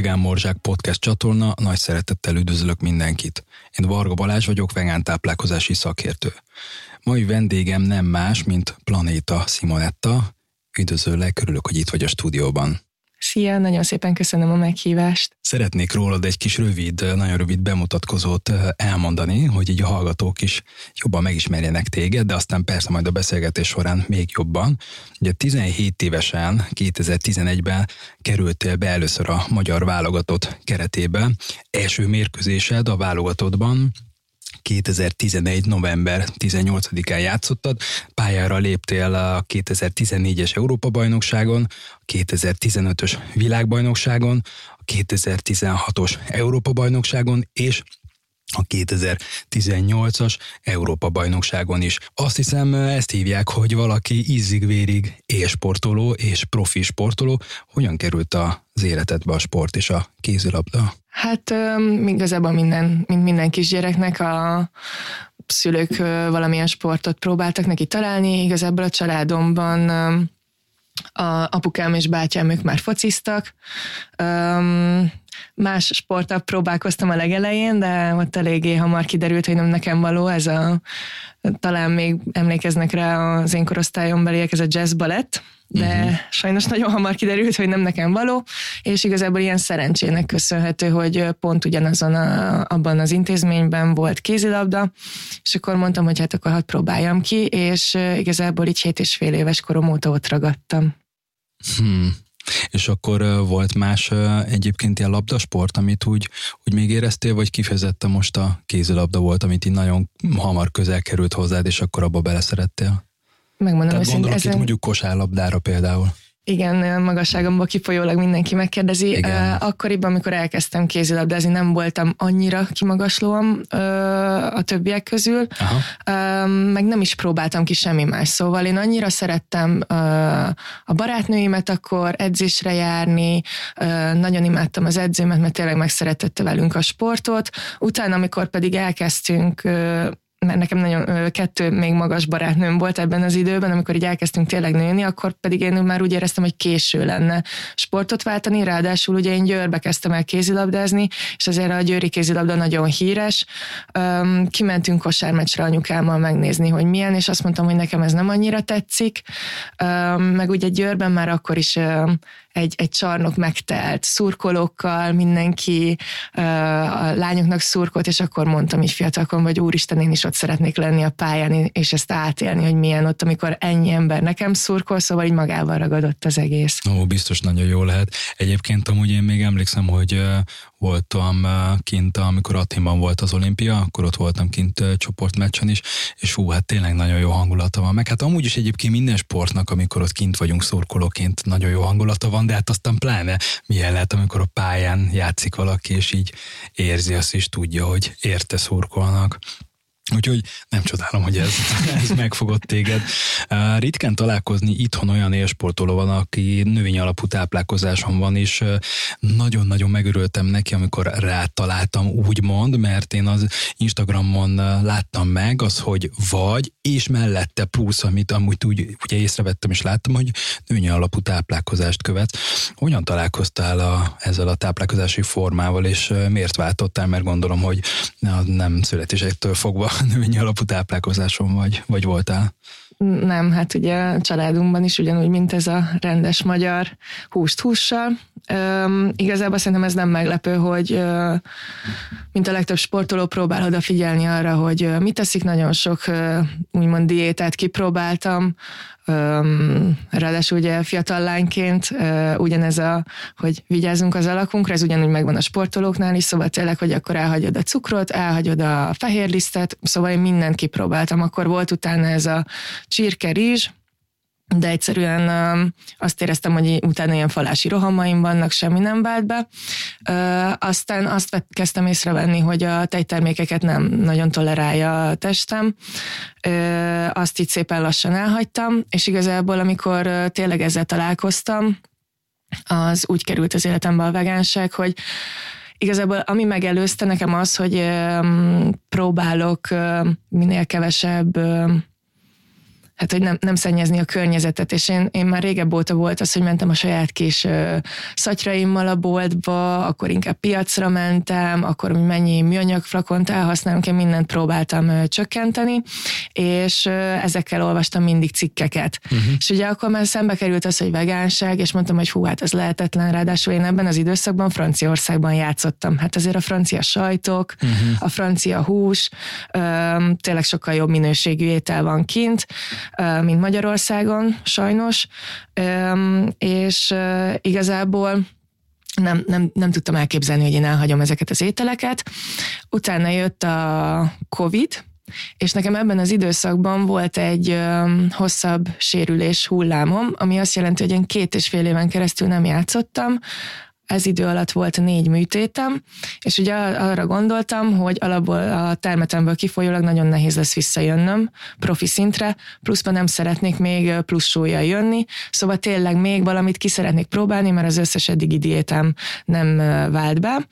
Vegán Morzsák podcast csatorna, nagy szeretettel üdvözlök mindenkit. Én Varga Balázs vagyok, vegán táplálkozási szakértő. Mai vendégem nem más, mint Planéta Simonetta. Üdvözöllek, örülök, hogy itt vagy a stúdióban. Szia, nagyon szépen köszönöm a meghívást. Szeretnék rólad egy kis rövid, nagyon rövid bemutatkozót elmondani, hogy így a hallgatók is jobban megismerjenek téged, de aztán persze majd a beszélgetés során még jobban. Ugye 17 évesen, 2011-ben kerültél be először a magyar válogatott keretébe. Első mérkőzésed a válogatottban 2011. november 18-án játszottad, pályára léptél a 2014-es Európa-bajnokságon, a 2015-ös világbajnokságon, a 2016-os Európa-bajnokságon és a 2018-as Európa-bajnokságon is. Azt hiszem, ezt hívják, hogy valaki ízig-vérig sportoló és profi sportoló. Hogyan került az életedbe a sport és a kézilabda? Hát um, igazából minden, mint minden kisgyereknek a szülők valamilyen sportot próbáltak neki találni. Igazából a családomban a apukám és bátyám ők már fociztak. Um, más sporttal próbálkoztam a legelején, de ott eléggé hamar kiderült, hogy nem nekem való ez a, talán még emlékeznek rá az én korosztályom beliek, ez a jazz balett, de uh-huh. sajnos nagyon hamar kiderült, hogy nem nekem való, és igazából ilyen szerencsének köszönhető, hogy pont ugyanazon a, abban az intézményben volt kézilabda, és akkor mondtam, hogy hát akkor hadd próbáljam ki, és igazából így hét és fél éves korom óta ott ragadtam. Hmm. És akkor volt más egyébként ilyen labdasport, amit úgy, úgy még éreztél, vagy kifejezetten most a kézilabda volt, amit így nagyon hamar közel került hozzád, és akkor abba beleszerettél? Megmondom, Tehát gondolok ezen... itt mondjuk kosárlabdára például. Igen, magasságomból kifolyólag mindenki megkérdezi. Igen. Akkoriban, amikor elkezdtem kézilabdázni, nem voltam annyira kimagaslóan a többiek közül, Aha. meg nem is próbáltam ki semmi más. Szóval én annyira szerettem a barátnőimet akkor edzésre járni, nagyon imádtam az edzőmet, mert tényleg megszeretette velünk a sportot. Utána, amikor pedig elkezdtünk mert nekem nagyon kettő még magas barátnőm volt ebben az időben, amikor így elkezdtünk tényleg nőni, akkor pedig én már úgy éreztem, hogy késő lenne sportot váltani, ráadásul ugye én Győrbe kezdtem el kézilabdázni, és azért a győri kézilabda nagyon híres. Kimentünk kosármeccsre anyukámmal megnézni, hogy milyen, és azt mondtam, hogy nekem ez nem annyira tetszik. Meg ugye Győrben már akkor is egy, egy csarnok megtelt szurkolókkal, mindenki a lányoknak szurkolt, és akkor mondtam így fiatalkon, hogy úristen, én is ott szeretnék lenni a pályán, és ezt átélni, hogy milyen ott, amikor ennyi ember nekem szurkol, szóval így magával ragadott az egész. Ó, biztos nagyon jó lehet. Egyébként amúgy én még emlékszem, hogy voltam kint, amikor Athénban volt az olimpia, akkor ott voltam kint csoportmeccsen is, és hú, hát tényleg nagyon jó hangulata van. Meg hát amúgy is egyébként minden sportnak, amikor ott kint vagyunk szurkolóként, nagyon jó hangulata van, de hát aztán pláne milyen lehet, amikor a pályán játszik valaki, és így érzi azt is tudja, hogy érte szurkolnak. Úgyhogy nem csodálom, hogy ez, ez megfogott téged. Ritkán találkozni itthon olyan élsportoló van, aki növény alapú táplálkozáson van, és nagyon-nagyon megörültem neki, amikor rátaláltam, úgymond, mert én az Instagramon láttam meg az, hogy vagy, és mellette plusz, amit amúgy úgy, ugye észrevettem és láttam, hogy növény alapú táplálkozást követ. Hogyan találkoztál a, ezzel a táplálkozási formával, és miért váltottál, mert gondolom, hogy nem születésektől fogva növényi alapú táplálkozáson vagy, vagy voltál? Nem, hát ugye a családunkban is ugyanúgy, mint ez a rendes magyar húst hússal. Üm, igazából szerintem ez nem meglepő, hogy mint a legtöbb sportoló próbál odafigyelni arra, hogy mit teszik, nagyon sok ö, úgymond diétát kipróbáltam, ráadásul ugye fiatal lányként ugyanez a, hogy vigyázzunk az alakunkra, ez ugyanúgy megvan a sportolóknál is, szóval tényleg, hogy akkor elhagyod a cukrot, elhagyod a fehérlisztet, szóval én mindent kipróbáltam. Akkor volt utána ez a csirke rizs, de egyszerűen azt éreztem, hogy utána ilyen falási rohamaim vannak, semmi nem vált be. Aztán azt kezdtem észrevenni, hogy a tejtermékeket nem nagyon tolerálja a testem. Azt így szépen lassan elhagytam, és igazából amikor tényleg ezzel találkoztam, az úgy került az életembe a vegánság, hogy igazából ami megelőzte nekem az, hogy próbálok minél kevesebb hát hogy nem, nem szennyezni a környezetet, és én, én már régebb óta volt az, hogy mentem a saját kis ö, szatyraimmal a boltba, akkor inkább piacra mentem, akkor mennyi műanyag flakont elhasználunk, én mindent próbáltam ö, csökkenteni, és ö, ezekkel olvastam mindig cikkeket. Uh-huh. És ugye akkor már szembe került az, hogy vegánság, és mondtam, hogy hú, hát ez lehetetlen, ráadásul én ebben az időszakban Franciaországban játszottam. Hát azért a francia sajtok, uh-huh. a francia hús, ö, tényleg sokkal jobb minőségű étel van kint, mint Magyarországon, sajnos, és igazából nem, nem, nem tudtam elképzelni, hogy én elhagyom ezeket az ételeket. Utána jött a Covid, és nekem ebben az időszakban volt egy hosszabb sérülés hullámom, ami azt jelenti, hogy én két és fél éven keresztül nem játszottam, ez idő alatt volt négy műtétem, és ugye arra gondoltam, hogy alapból a termetemből kifolyólag nagyon nehéz lesz visszajönnöm profi szintre, pluszban nem szeretnék még plusz súlyjal jönni, szóval tényleg még valamit ki szeretnék próbálni, mert az összes eddigi diétám nem vált be.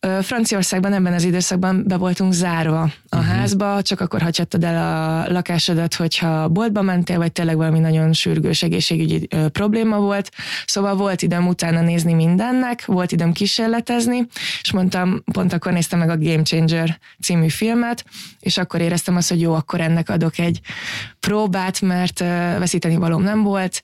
Franciaországban ebben az időszakban be voltunk zárva a uh-huh. házba, csak akkor hagyhattad el a lakásodat, hogyha boltba mentél, vagy tényleg valami nagyon sürgős egészségügyi ö, probléma volt. Szóval volt időm utána nézni mindennek, volt időm kísérletezni, és mondtam, pont akkor néztem meg a Game Changer című filmet, és akkor éreztem azt, hogy jó, akkor ennek adok egy próbát, mert veszíteni valóm nem volt,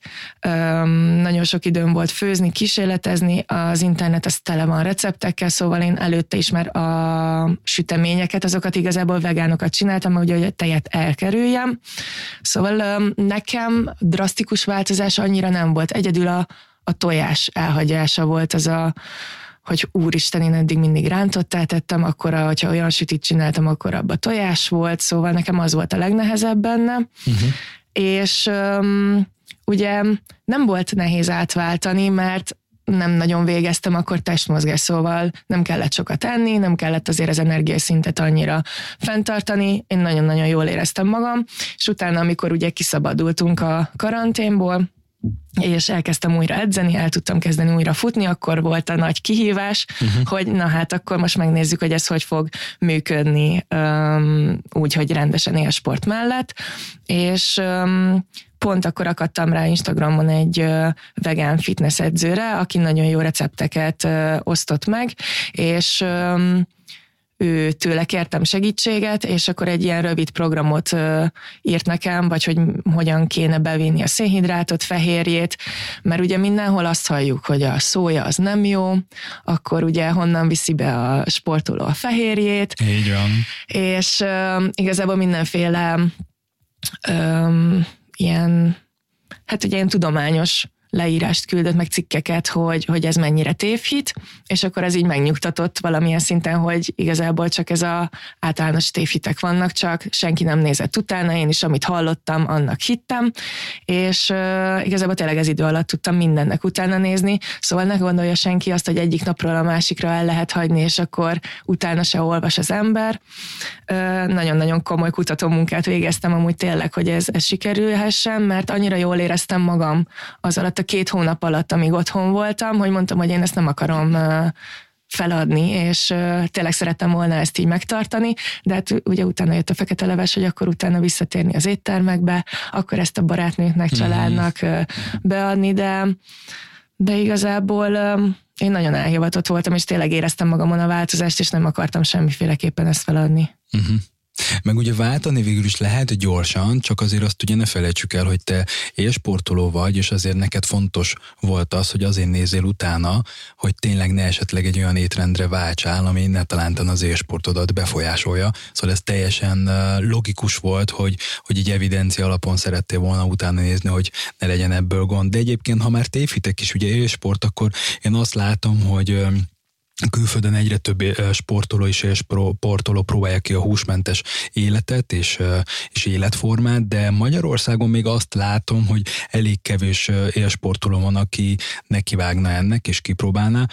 nagyon sok időm volt főzni, kísérletezni, az internet az tele van receptekkel, szóval én előtte is már a süteményeket, azokat igazából vegánokat csináltam, hogy a tejet elkerüljem. Szóval nekem drasztikus változás annyira nem volt. Egyedül a, a tojás elhagyása volt az a hogy úristen, én eddig mindig rántottát tettem, akkor, hogyha olyan sütit csináltam, akkor abba tojás volt, szóval nekem az volt a legnehezebb benne. Uh-huh. És um, ugye nem volt nehéz átváltani, mert nem nagyon végeztem akkor testmozgás, szóval nem kellett sokat enni, nem kellett azért az energiaszintet annyira fenntartani, én nagyon-nagyon jól éreztem magam, és utána, amikor ugye kiszabadultunk a karanténból, és elkezdtem újra edzeni, el tudtam kezdeni újra futni, akkor volt a nagy kihívás, uh-huh. hogy na hát akkor most megnézzük, hogy ez hogy fog működni um, úgy, hogy rendesen élsport mellett, és um, pont akkor akadtam rá Instagramon egy vegán fitness edzőre, aki nagyon jó recepteket osztott meg, és ő tőle kértem segítséget, és akkor egy ilyen rövid programot írt nekem, vagy hogy hogyan kéne bevinni a szénhidrátot, fehérjét, mert ugye mindenhol azt halljuk, hogy a szója az nem jó, akkor ugye honnan viszi be a sportoló a fehérjét. Így van. És uh, igazából mindenféle um, ilyen, hát ugye ilyen tudományos leírást küldött, meg cikkeket, hogy, hogy ez mennyire tévhit, és akkor ez így megnyugtatott valamilyen szinten, hogy igazából csak ez a általános tévhitek vannak, csak senki nem nézett utána, én is amit hallottam, annak hittem, és uh, igazából tényleg ez idő alatt tudtam mindennek utána nézni, szóval ne gondolja senki azt, hogy egyik napról a másikra el lehet hagyni, és akkor utána se olvas az ember. Uh, nagyon-nagyon komoly kutató munkát végeztem amúgy tényleg, hogy ez, ez sikerülhessen, mert annyira jól éreztem magam az alatt a két hónap alatt, amíg otthon voltam, hogy mondtam, hogy én ezt nem akarom feladni, és tényleg szerettem volna ezt így megtartani, de hát ugye utána jött a fekete leves, hogy akkor utána visszatérni az éttermekbe, akkor ezt a barátnőknek, mhm. családnak beadni, de, de igazából én nagyon elhivatott voltam, és tényleg éreztem magamon a változást, és nem akartam semmiféleképpen ezt feladni. Uh-huh. Meg ugye váltani végül is lehet gyorsan, csak azért azt ugye ne felejtsük el, hogy te élsportoló vagy, és azért neked fontos volt az, hogy azért nézzél utána, hogy tényleg ne esetleg egy olyan étrendre váltsál, ami ne talántan az élsportodat befolyásolja. Szóval ez teljesen logikus volt, hogy, hogy egy evidencia alapon szerettél volna utána nézni, hogy ne legyen ebből gond. De egyébként, ha már tévhitek is ugye élsport, akkor én azt látom, hogy külföldön egyre több sportoló és sportoló próbálja ki a húsmentes életet és, és életformát, de Magyarországon még azt látom, hogy elég kevés élsportoló van, aki nekivágna ennek és kipróbálná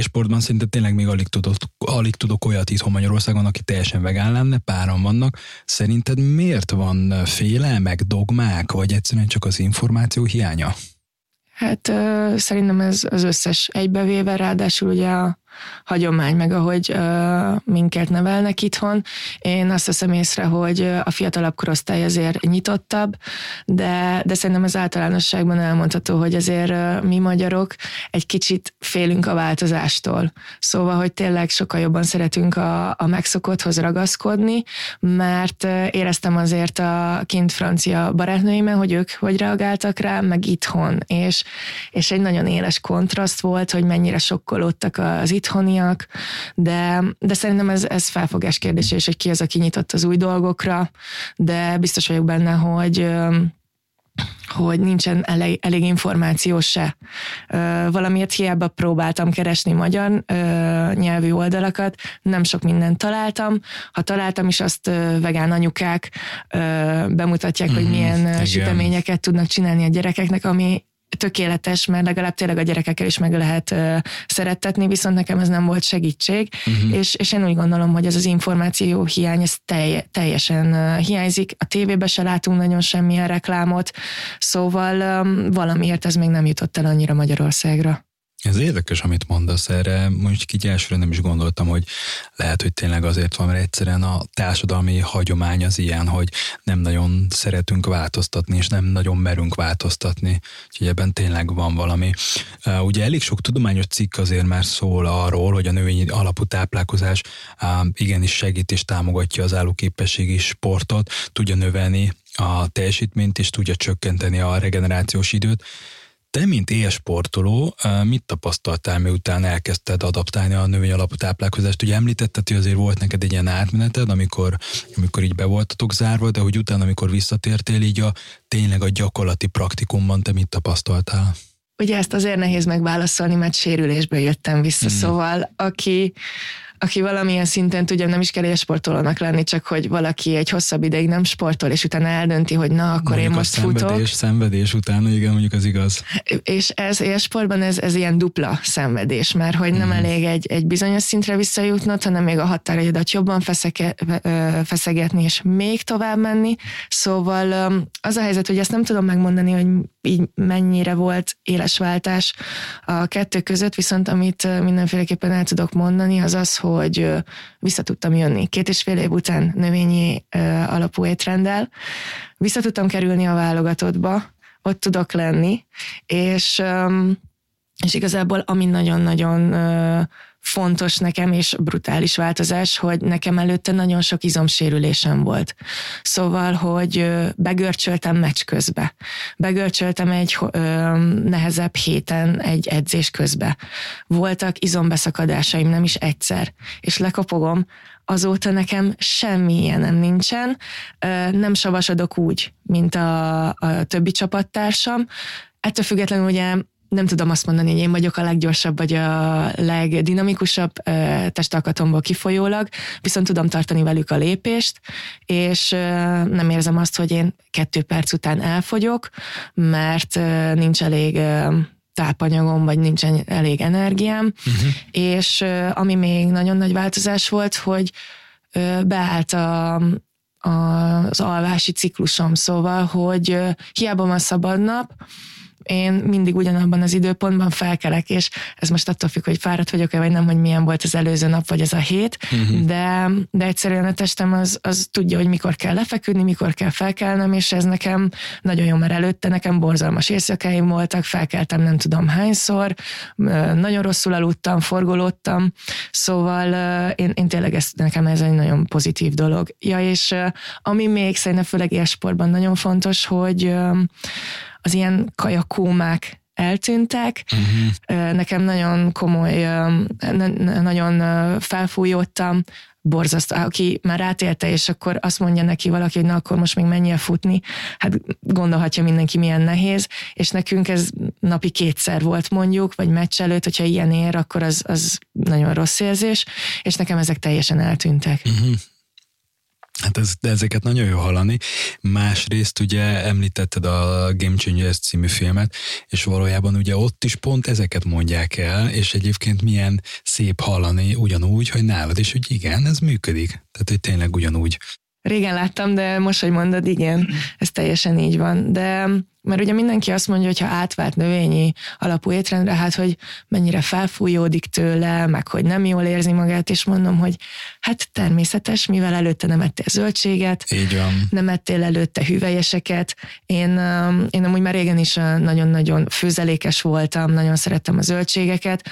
sportban szerintem tényleg még alig tudok, alig tudok olyat itthon Magyarországon, aki teljesen vegán lenne, páran vannak. Szerinted miért van félelmek, dogmák, vagy egyszerűen csak az információ hiánya? Hát szerintem ez az összes egybevéve, ráadásul ugye a hagyomány, meg ahogy uh, minket nevelnek itthon. Én azt veszem észre, hogy a fiatalabb korosztály azért nyitottabb, de, de szerintem az általánosságban elmondható, hogy azért uh, mi magyarok egy kicsit félünk a változástól. Szóval, hogy tényleg sokkal jobban szeretünk a, a megszokotthoz ragaszkodni, mert uh, éreztem azért a kint francia barátnőimen, hogy ők hogy reagáltak rá, meg itthon, és, és egy nagyon éles kontraszt volt, hogy mennyire sokkolódtak az itthoniak, de, de szerintem ez, ez felfogás kérdés, és hogy ki az, aki nyitott az új dolgokra, de biztos vagyok benne, hogy hogy nincsen elég, elég információ se. Ö, valamiért hiába próbáltam keresni magyar ö, nyelvű oldalakat, nem sok mindent találtam. Ha találtam is, azt ö, vegán anyukák ö, bemutatják, mm-hmm, hogy mhm, milyen igen. süteményeket tudnak csinálni a gyerekeknek, ami tökéletes, mert legalább tényleg a gyerekekkel is meg lehet uh, szerettetni, viszont nekem ez nem volt segítség, uh-huh. és, és én úgy gondolom, hogy ez az információ hiány, ez telj, teljesen uh, hiányzik. A tévében se látunk nagyon semmilyen reklámot, szóval um, valamiért ez még nem jutott el annyira Magyarországra. Ez érdekes, amit mondasz erre. Mondjuk így elsőre nem is gondoltam, hogy lehet, hogy tényleg azért van, mert egyszerűen a társadalmi hagyomány az ilyen, hogy nem nagyon szeretünk változtatni, és nem nagyon merünk változtatni. Úgyhogy ebben tényleg van valami. Ugye elég sok tudományos cikk azért már szól arról, hogy a növényi alapú táplálkozás igenis segít és támogatja az állóképességi sportot, tudja növelni a teljesítményt, és tudja csökkenteni a regenerációs időt. Te, mint élsportoló, mit tapasztaltál, miután elkezdted adaptálni a növény alapú táplálkozást? Ugye említetted, hogy azért volt neked egy ilyen átmeneted, amikor, amikor így be voltatok zárva, de hogy utána, amikor visszatértél, így a tényleg a gyakorlati praktikumban te mit tapasztaltál? Ugye ezt azért nehéz megválaszolni, mert sérülésbe jöttem vissza, mm. szóval aki aki valamilyen szinten tudja, nem is kell sportolónak lenni, csak hogy valaki egy hosszabb ideig nem sportol, és utána eldönti, hogy na, akkor mondjuk én most szenvedés, futok. Szenvedés utána, igen, mondjuk az igaz. És ez élsportban ez, ez ilyen dupla szenvedés, mert hogy nem mm. elég egy, egy bizonyos szintre visszajutnod, hanem még a határaidat jobban feszeke, feszegetni, és még tovább menni. Szóval az a helyzet, hogy ezt nem tudom megmondani, hogy így mennyire volt éles váltás a kettő között, viszont amit mindenféleképpen el tudok mondani, az az, hogy vissza tudtam jönni. Két és fél év után növényi alapú étrenddel. Vissza tudtam kerülni a válogatottba, ott tudok lenni, és, és igazából ami nagyon-nagyon fontos nekem, és brutális változás, hogy nekem előtte nagyon sok izomsérülésem volt. Szóval, hogy begörcsöltem meccs közbe. Begörcsöltem egy ö, nehezebb héten egy edzés közbe. Voltak izombeszakadásaim, nem is egyszer. És lekopogom, azóta nekem semmi ilyenem nincsen, nem savasodok úgy, mint a, a többi csapattársam. Ettől függetlenül ugye nem tudom azt mondani, hogy én vagyok a leggyorsabb, vagy a legdinamikusabb testalkatomból kifolyólag, viszont tudom tartani velük a lépést, és nem érzem azt, hogy én kettő perc után elfogyok, mert nincs elég tápanyagom, vagy nincsen elég energiám, uh-huh. és ami még nagyon nagy változás volt, hogy beállt a, az alvási ciklusom, szóval, hogy hiába van szabad nap, én mindig ugyanabban az időpontban felkelek, és ez most attól függ, hogy fáradt vagyok-e, vagy nem, hogy milyen volt az előző nap, vagy ez a hét, uh-huh. de, de egyszerűen a testem az, az tudja, hogy mikor kell lefeküdni, mikor kell felkelnem, és ez nekem nagyon jó, mert előtte nekem borzalmas éjszakáim voltak, felkeltem nem tudom hányszor, nagyon rosszul aludtam, forgolódtam, szóval én, én tényleg ez, nekem ez egy nagyon pozitív dolog. Ja, és ami még szerintem főleg élsportban nagyon fontos, hogy az ilyen kajakómák eltűntek. Uh-huh. Nekem nagyon komoly, nagyon felfújódtam, borzasztó, aki már átélte, és akkor azt mondja neki valaki, hogy na akkor most még menjél futni, hát gondolhatja mindenki milyen nehéz, és nekünk ez napi kétszer volt mondjuk, vagy meccs előtt, hogyha ilyen ér, akkor az, az nagyon rossz érzés, és nekem ezek teljesen eltűntek. Uh-huh. Hát ez, de ezeket nagyon jó hallani. Másrészt ugye említetted a Game Changers című filmet, és valójában ugye ott is pont ezeket mondják el, és egyébként milyen szép hallani ugyanúgy, hogy nálad is, hogy igen, ez működik. Tehát, hogy tényleg ugyanúgy. Régen láttam, de most, hogy mondod, igen, ez teljesen így van. De mert ugye mindenki azt mondja, hogy ha átvált növényi alapú étrendre, hát hogy mennyire felfújódik tőle, meg hogy nem jól érzi magát, és mondom, hogy hát természetes, mivel előtte nem ettél zöldséget, Így van. nem ettél előtte hüvelyeseket. Én, én amúgy már régen is nagyon-nagyon főzelékes voltam, nagyon szerettem a zöldségeket,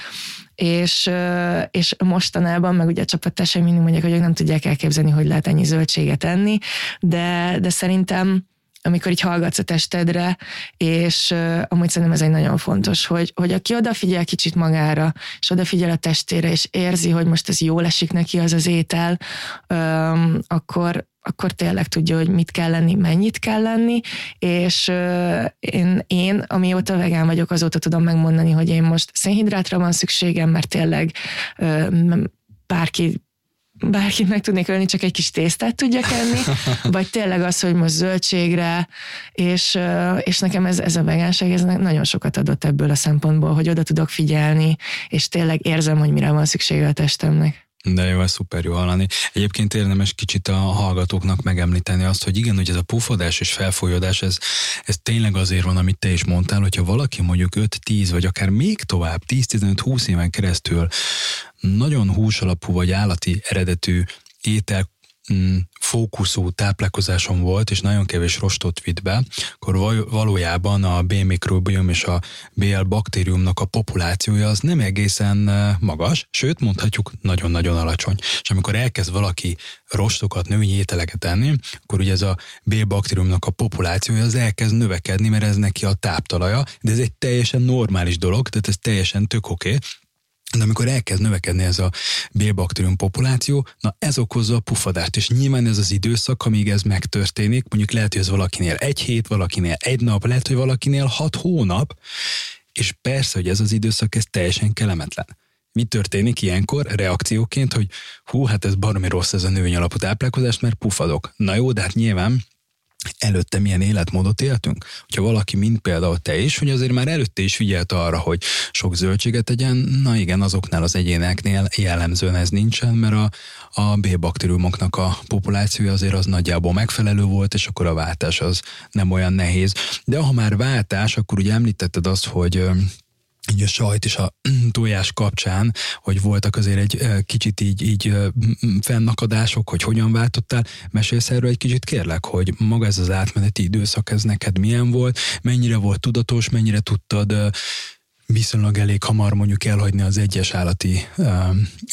és, és mostanában, meg ugye a csapattársaim mindig mondják, hogy ők nem tudják elképzelni, hogy lehet ennyi zöldséget enni, de, de szerintem amikor így hallgatsz a testedre, és uh, amúgy szerintem ez egy nagyon fontos, hogy, hogy aki odafigyel kicsit magára, és odafigyel a testére, és érzi, hogy most ez jól esik neki az az étel, um, akkor, akkor tényleg tudja, hogy mit kell lenni, mennyit kell lenni, és uh, én, én, amióta vegán vagyok, azóta tudom megmondani, hogy én most szénhidrátra van szükségem, mert tényleg uh, bárki bárkit meg tudnék ölni, csak egy kis tésztát tudjak enni, vagy tényleg az, hogy most zöldségre, és, és nekem ez, ez a vegánság ez nagyon sokat adott ebből a szempontból, hogy oda tudok figyelni, és tényleg érzem, hogy mire van szüksége a testemnek. De jó, ez szuper jó hallani. Egyébként érdemes kicsit a hallgatóknak megemlíteni azt, hogy igen, hogy ez a pufodás és felfolyódás, ez, ez tényleg azért van, amit te is mondtál, hogyha valaki mondjuk 5-10 vagy akár még tovább, 10-15-20 éven keresztül nagyon húsalapú vagy állati eredetű étel mm, fókuszú táplálkozáson volt, és nagyon kevés rostot vitt be, akkor valójában a B-mikrobiom és a BL baktériumnak a populációja az nem egészen magas, sőt mondhatjuk nagyon-nagyon alacsony. És amikor elkezd valaki rostokat, növényi ételeket enni, akkor ugye ez a B-baktériumnak a populációja az elkezd növekedni, mert ez neki a táptalaja, de ez egy teljesen normális dolog, tehát ez teljesen tök oké, okay, de amikor elkezd növekedni ez a bélbaktérium populáció, na ez okozza a pufadást, és nyilván ez az időszak, amíg ez megtörténik, mondjuk lehet, hogy ez valakinél egy hét, valakinél egy nap, lehet, hogy valakinél hat hónap, és persze, hogy ez az időszak, ez teljesen kellemetlen. Mi történik ilyenkor reakcióként, hogy hú, hát ez baromi rossz ez a növény alapú táplálkozás, mert pufadok. Na jó, de hát nyilván előtte milyen életmódot éltünk. Hogyha valaki, mint például te is, hogy azért már előtte is figyelt arra, hogy sok zöldséget tegyen, na igen, azoknál az egyéneknél jellemzően ez nincsen, mert a, a B-baktériumoknak a populációja azért az nagyjából megfelelő volt, és akkor a váltás az nem olyan nehéz. De ha már váltás, akkor ugye említetted azt, hogy így a sajt és a tojás kapcsán, hogy voltak azért egy kicsit így, így fennakadások, hogy hogyan váltottál. Mesélsz erről egy kicsit kérlek, hogy maga ez az átmeneti időszak, ez neked milyen volt, mennyire volt tudatos, mennyire tudtad viszonylag elég hamar mondjuk elhagyni az egyes állati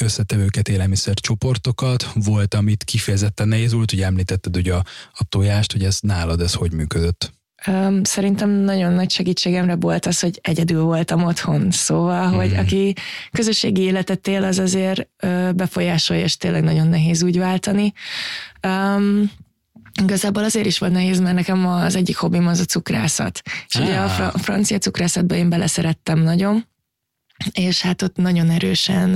összetevőket, élelmiszercsoportokat. Volt, amit kifejezetten nehéz volt, hogy említetted ugye a, a tojást, hogy ez nálad ez hogy működött? Szerintem nagyon nagy segítségemre volt az, hogy egyedül voltam otthon. Szóval, hogy hmm. aki közösségi életet él, az azért befolyásolja, és tényleg nagyon nehéz úgy váltani. Um, Igazából azért is volt nehéz, mert nekem az egyik hobbim az a cukrászat. És ah. ugye a, fra- a francia cukrászatba én beleszerettem nagyon, és hát ott nagyon erősen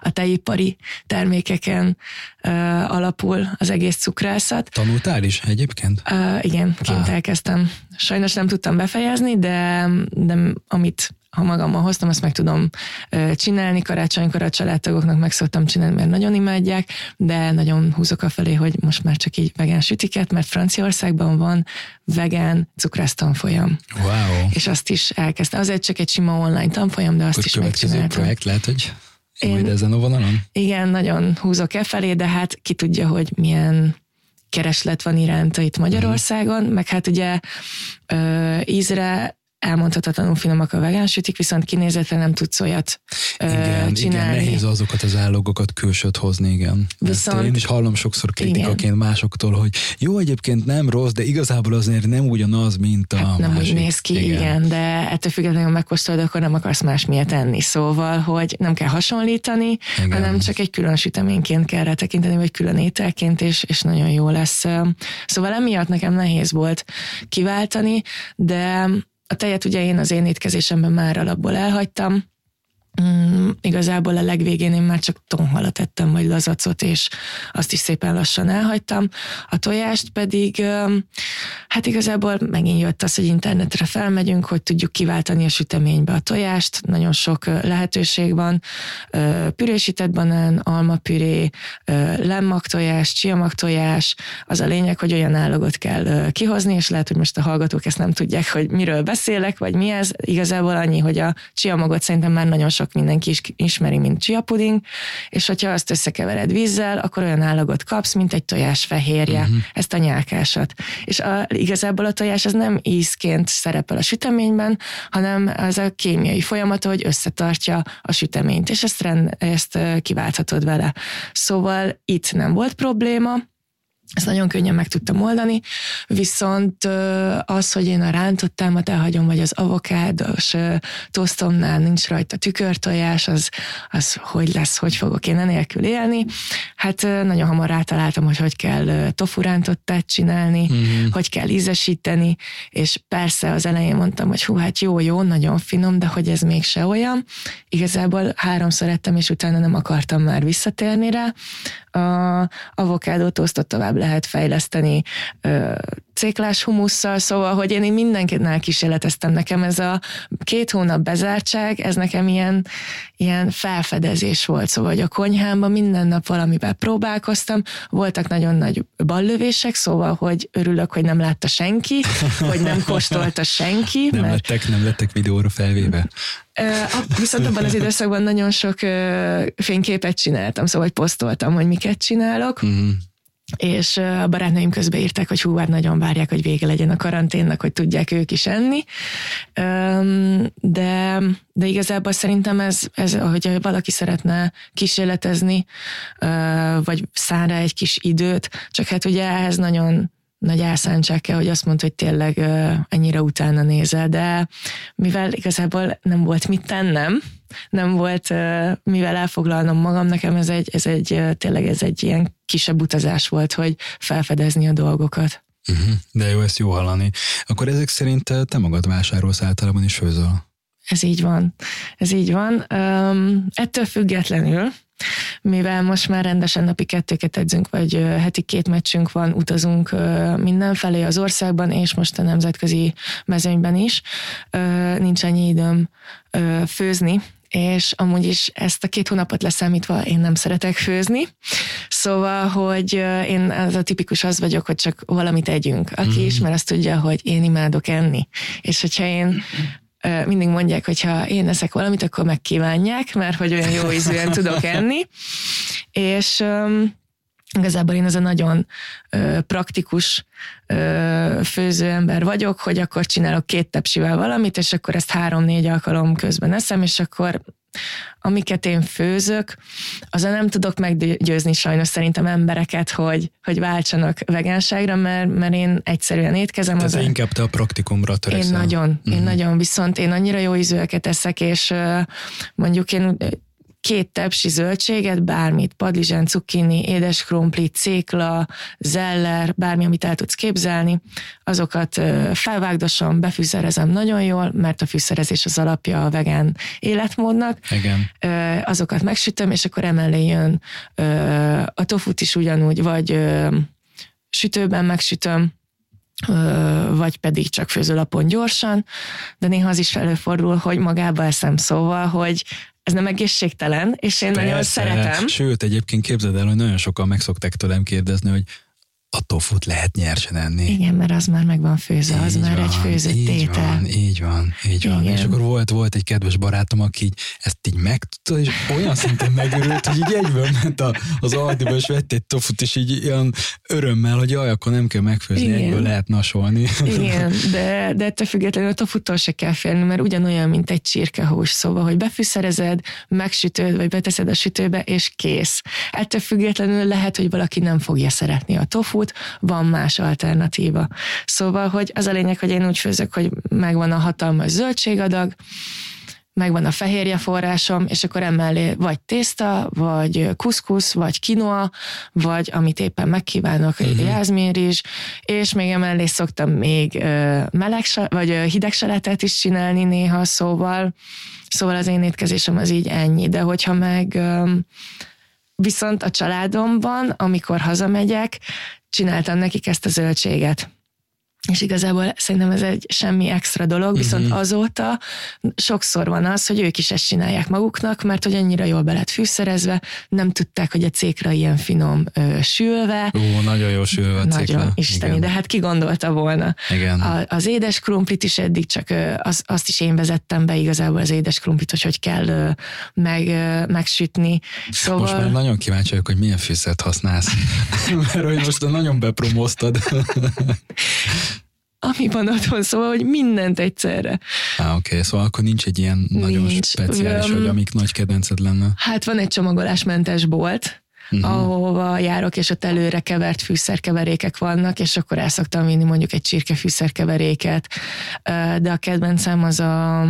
a tejipari termékeken alapul az egész cukrászat. Tanultál is egyébként? Igen, kint ah. elkezdtem. Sajnos nem tudtam befejezni, de, de amit ha magammal hoztam, azt meg tudom csinálni. Karácsonykor a családtagoknak meg szoktam csinálni, mert nagyon imádják, de nagyon húzok a felé, hogy most már csak így vegán sütiket, mert Franciaországban van vegán cukrász tanfolyam. Wow. És azt is elkezdtem. Azért csak egy sima online tanfolyam, de azt Akkor is megcsináltam. projekt lehet, hogy én, majd ezen a vonalon? Igen, nagyon húzok e felé, de hát ki tudja, hogy milyen kereslet van iránta itt Magyarországon, mm. meg hát ugye ö, ízre elmondhatatlanul finomak a vegán sütik, viszont kinézetre nem tudsz olyat igen, csinálni. Igen, nehéz azokat az állogokat külsőt hozni, igen. Viszont, Ezt én is hallom sokszor kritikaként igen. másoktól, hogy jó, egyébként nem rossz, de igazából azért nem ugyanaz, mint a hát nem másik. úgy néz ki, igen. igen, de ettől függetlenül megkóstolod, akkor nem akarsz más miért enni. Szóval, hogy nem kell hasonlítani, igen. hanem csak egy külön süteményként kell rá tekinteni, vagy külön ételként, és, és nagyon jó lesz. Szóval emiatt nekem nehéz volt kiváltani, de a tejet ugye én az én étkezésemben már alapból elhagytam, Mm, igazából a legvégén én már csak tonhalat ettem, vagy lazacot, és azt is szépen lassan elhagytam. A tojást pedig, hát igazából megint jött az, hogy internetre felmegyünk, hogy tudjuk kiváltani a süteménybe a tojást, nagyon sok lehetőség van, pürésített banán, almapüré, lemmag csiamag tojás, az a lényeg, hogy olyan állagot kell kihozni, és lehet, hogy most a hallgatók ezt nem tudják, hogy miről beszélek, vagy mi ez. Igazából annyi, hogy a csiamagot szerintem már nagyon sok mindenki is ismeri, mint chia puding, és hogyha azt összekevered vízzel, akkor olyan állagot kapsz, mint egy tojás fehérje, uh-huh. ezt a nyálkásat. És a, igazából a tojás az nem ízként szerepel a süteményben, hanem az a kémiai folyamata, hogy összetartja a süteményt, és ezt, rend, ezt kiválthatod vele. Szóval itt nem volt probléma, ezt nagyon könnyen meg tudtam oldani, viszont az, hogy én a rántottámat elhagyom, vagy az avokádos tosztomnál nincs rajta tükörtojás, az, az hogy lesz, hogy fogok én enélkül élni. Hát nagyon hamar rátaláltam, hogy hogy kell tofu rántottát csinálni, mm-hmm. hogy kell ízesíteni, és persze az elején mondtam, hogy hú, hát jó, jó, nagyon finom, de hogy ez mégse olyan. Igazából háromszor ettem, és utána nem akartam már visszatérni rá. A avokádó tosztot tovább lehet fejleszteni ö, céklás humusszal, szóval, hogy én, én mindenkitnál kísérleteztem nekem ez a két hónap bezártság, ez nekem ilyen, ilyen felfedezés volt, szóval, hogy a konyhámban minden nap valamivel próbálkoztam, voltak nagyon nagy ballövések, szóval, hogy örülök, hogy nem látta senki, hogy nem kóstolta senki. Nem mert... lettek, nem lettek videóra felvéve. Viszont abban az időszakban nagyon sok fényképet csináltam, szóval hogy posztoltam, hogy miket csinálok. Mm és a barátnőim közben írták, hogy hú, hát nagyon várják, hogy vége legyen a karanténnak, hogy tudják ők is enni. De, de igazából szerintem ez, ez, hogy valaki szeretne kísérletezni, vagy szán rá egy kis időt, csak hát ugye ehhez nagyon nagy elszántság kell, hogy azt mondta, hogy tényleg ennyire utána nézel, de mivel igazából nem volt mit tennem, nem volt mivel elfoglalnom magam, nekem ez egy, ez egy tényleg ez egy ilyen kisebb utazás volt, hogy felfedezni a dolgokat. Uh-huh. De jó, ezt jó hallani. Akkor ezek szerint te magad vásárolsz általában is főzöl? Ez így van. Ez így van. Um, ettől függetlenül mivel most már rendesen napi kettőket edzünk, vagy heti két meccsünk van, utazunk mindenfelé az országban, és most a nemzetközi mezőnyben is. Nincs annyi időm főzni, és amúgy is ezt a két hónapot leszámítva én nem szeretek főzni, szóval, hogy én az a tipikus az vagyok, hogy csak valamit együnk. Aki mm. ismer, azt tudja, hogy én imádok enni, és hogyha én mindig mondják, hogy ha én eszek valamit, akkor megkívánják, mert hogy olyan jó ízűen tudok enni, és igazából én ez a nagyon praktikus ö, főzőember vagyok, hogy akkor csinálok két tepsivel valamit, és akkor ezt három-négy alkalom közben eszem, és akkor amiket én főzök, azon nem tudok meggyőzni sajnos szerintem embereket, hogy, hogy váltsanak vegánságra, mert, mert én egyszerűen étkezem. Tehát az inkább te a praktikumra törekszel. Én nagyon, mm-hmm. én nagyon, viszont én annyira jó ízűeket eszek, és mondjuk én két tepsi zöldséget, bármit, padlizsán, cukkini, édes krumpli, cékla, zeller, bármi, amit el tudsz képzelni, azokat felvágdosom, befűszerezem nagyon jól, mert a fűszerezés az alapja a vegán életmódnak. Igen. Azokat megsütöm, és akkor emellé jön a tofut is ugyanúgy, vagy sütőben megsütöm, vagy pedig csak főzőlapon gyorsan, de néha az is előfordul, hogy magába eszem szóval, hogy ez nem egészségtelen, és én Persze. nagyon szeretem. Sőt, egyébként képzeld el, hogy nagyon sokan meg szokták tőlem kérdezni, hogy a tofut lehet nyersen enni. Igen, mert az már meg van főzve, az így már van, egy főzött így tétel. Van, így van, így van. Igen. És akkor volt, volt egy kedves barátom, aki így, ezt így megtudta, és olyan szinten megörült, hogy így egyből ment a, az Aldiba, és vett egy tofut, és így ilyen örömmel, hogy jaj, akkor nem kell megfőzni, Igen. egyből lehet nasolni. Igen, de, de ettől függetlenül a tofuttól se kell félni, mert ugyanolyan, mint egy csirkehús, szóval, hogy befűszerezed, megsütöd, vagy beteszed a sütőbe, és kész. Ettől függetlenül lehet, hogy valaki nem fogja szeretni a tofu út, van más alternatíva. Szóval, hogy az a lényeg, hogy én úgy főzök, hogy megvan a hatalmas zöldségadag, megvan a fehérje forrásom, és akkor emellé vagy tészta, vagy kuszkusz, vagy kinoa, vagy amit éppen megkívánok, uh-huh. jázmírizs, és még emellé szoktam még meleg, vagy hideg seletet is csinálni néha, szóval, szóval az én étkezésem az így ennyi, de hogyha meg viszont a családomban, amikor hazamegyek, csináltam nekik ezt a zöldséget és igazából szerintem ez egy semmi extra dolog, viszont uh-huh. azóta sokszor van az, hogy ők is ezt csinálják maguknak, mert hogy annyira jól be lett fűszerezve, nem tudták, hogy a cékra ilyen finom ö, sülve. Ó, nagyon jó sülve a cékra. Nagyon isteni, Igen. de hát ki gondolta volna. Igen. A, az édes krumplit is eddig csak ö, az, azt is én vezettem be igazából az édes krumplit, hogy hogy kell ö, meg, ö, megsütni. Szóval... Most már nagyon kíváncsi vagyok, hogy milyen fűszert használsz. mert hogy most nagyon bepromóztad ami van otthon, szóval, hogy mindent egyszerre. Á, oké, okay. szóval akkor nincs egy ilyen nincs. nagyon speciális, um, hogy amik nagy kedvenced lenne. Hát van egy csomagolásmentes bolt, uh-huh. ahova járok, és ott előre kevert fűszerkeverékek vannak, és akkor el szoktam vinni mondjuk egy csirkefűszerkeveréket, de a kedvencem az a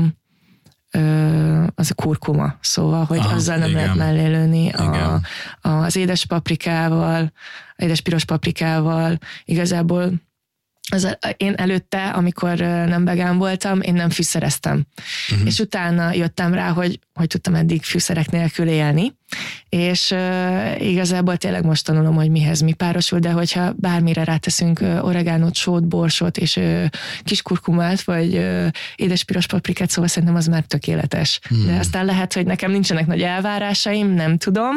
az a kurkuma, szóval, hogy ah, azzal nem igen. lehet mellé lőni a, az édes paprikával, édes piros paprikával, igazából az, én előtte, amikor nem vegán voltam, én nem fűszereztem. Uh-huh. És utána jöttem rá, hogy, hogy tudtam eddig fűszerek nélkül élni, és uh, igazából tényleg most tanulom, hogy mihez mi párosul, de hogyha bármire ráteszünk uh, oregánot, sót, borsot, és uh, kis kurkumát, vagy uh, édes piros paprikát, szóval szerintem az már tökéletes. Hmm. De aztán lehet, hogy nekem nincsenek nagy elvárásaim, nem tudom,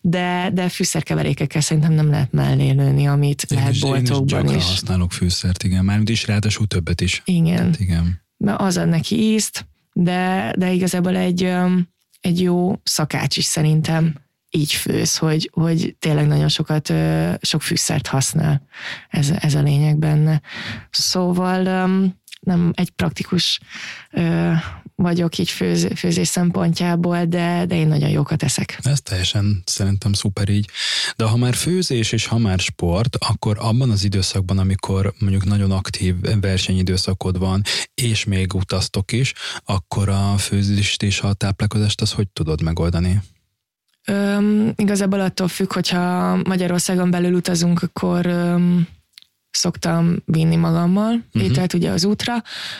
de, de fűszerkeverékekkel szerintem nem lehet mellé lőni, amit én lehet is, boltokban én is. használok fűszert, igen, mármint is ráadásul többet is. Igen. Tehát, igen. Mert az ad neki ízt, de, de igazából egy um, egy jó szakács is szerintem így főz, hogy, hogy tényleg nagyon sokat, sok fűszert használ. Ez, ez a lényeg benne. Szóval nem egy praktikus vagyok így főz, főzés szempontjából, de, de én nagyon jókat eszek. Ez teljesen szerintem szuper így. De ha már főzés és ha már sport, akkor abban az időszakban, amikor mondjuk nagyon aktív versenyidőszakod van, és még utaztok is, akkor a főzést és a táplálkozást az hogy tudod megoldani? Öm, igazából attól függ, hogyha Magyarországon belül utazunk, akkor öm, szoktam vinni magammal uh-huh. ételt ugye az útra,